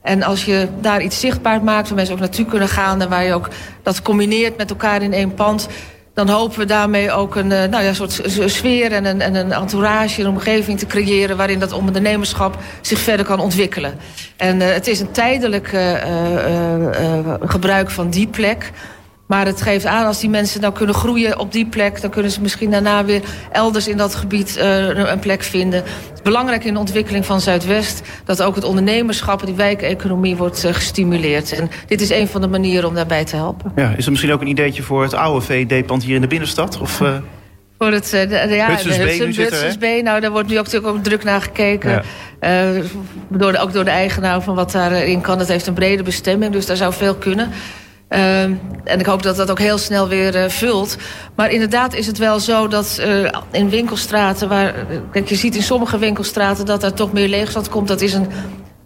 Speaker 3: En als je daar iets zichtbaar maakt, waar mensen ook naartoe kunnen gaan... en waar je ook dat combineert met elkaar in één pand... dan hopen we daarmee ook een nou ja, soort sfeer en een, en een entourage... een omgeving te creëren waarin dat ondernemerschap zich verder kan ontwikkelen. En uh, het is een tijdelijk uh, gebruik van die plek... Maar het geeft aan, als die mensen nou kunnen groeien op die plek... dan kunnen ze misschien daarna weer elders in dat gebied uh, een plek vinden. Het is belangrijk in de ontwikkeling van Zuidwest... dat ook het ondernemerschap en die wijkeconomie wordt uh, gestimuleerd. En dit is een van de manieren om daarbij te helpen.
Speaker 2: Ja, is er misschien ook een ideetje voor het oude VD-pand hier in de binnenstad? Of, uh...
Speaker 3: Voor het de, de, ja, Hudson's Bay, nou, daar wordt nu ook natuurlijk ook druk naar gekeken. Ja. Uh, door de, ook door de eigenaar van wat daarin kan. Het heeft een brede bestemming, dus daar zou veel kunnen. Uh, en ik hoop dat dat ook heel snel weer uh, vult. Maar inderdaad is het wel zo dat uh, in winkelstraten... waar kijk, je ziet in sommige winkelstraten dat er toch meer leegstand komt. Dat is een,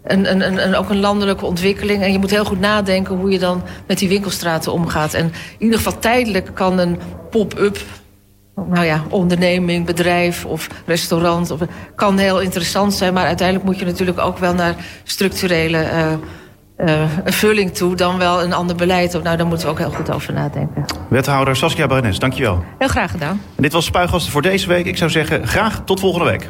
Speaker 3: een, een, een, ook een landelijke ontwikkeling. En je moet heel goed nadenken hoe je dan met die winkelstraten omgaat. En in ieder geval tijdelijk kan een pop-up nou ja, onderneming, bedrijf of restaurant... Of, kan heel interessant zijn, maar uiteindelijk moet je natuurlijk ook wel naar structurele... een vulling toe dan wel een ander beleid. Nou, daar moeten we ook heel goed over nadenken.
Speaker 2: Wethouder Saskia Barnes, dankjewel.
Speaker 3: Heel graag gedaan.
Speaker 2: En dit was Spuigasten voor deze week. Ik zou zeggen, graag tot volgende week.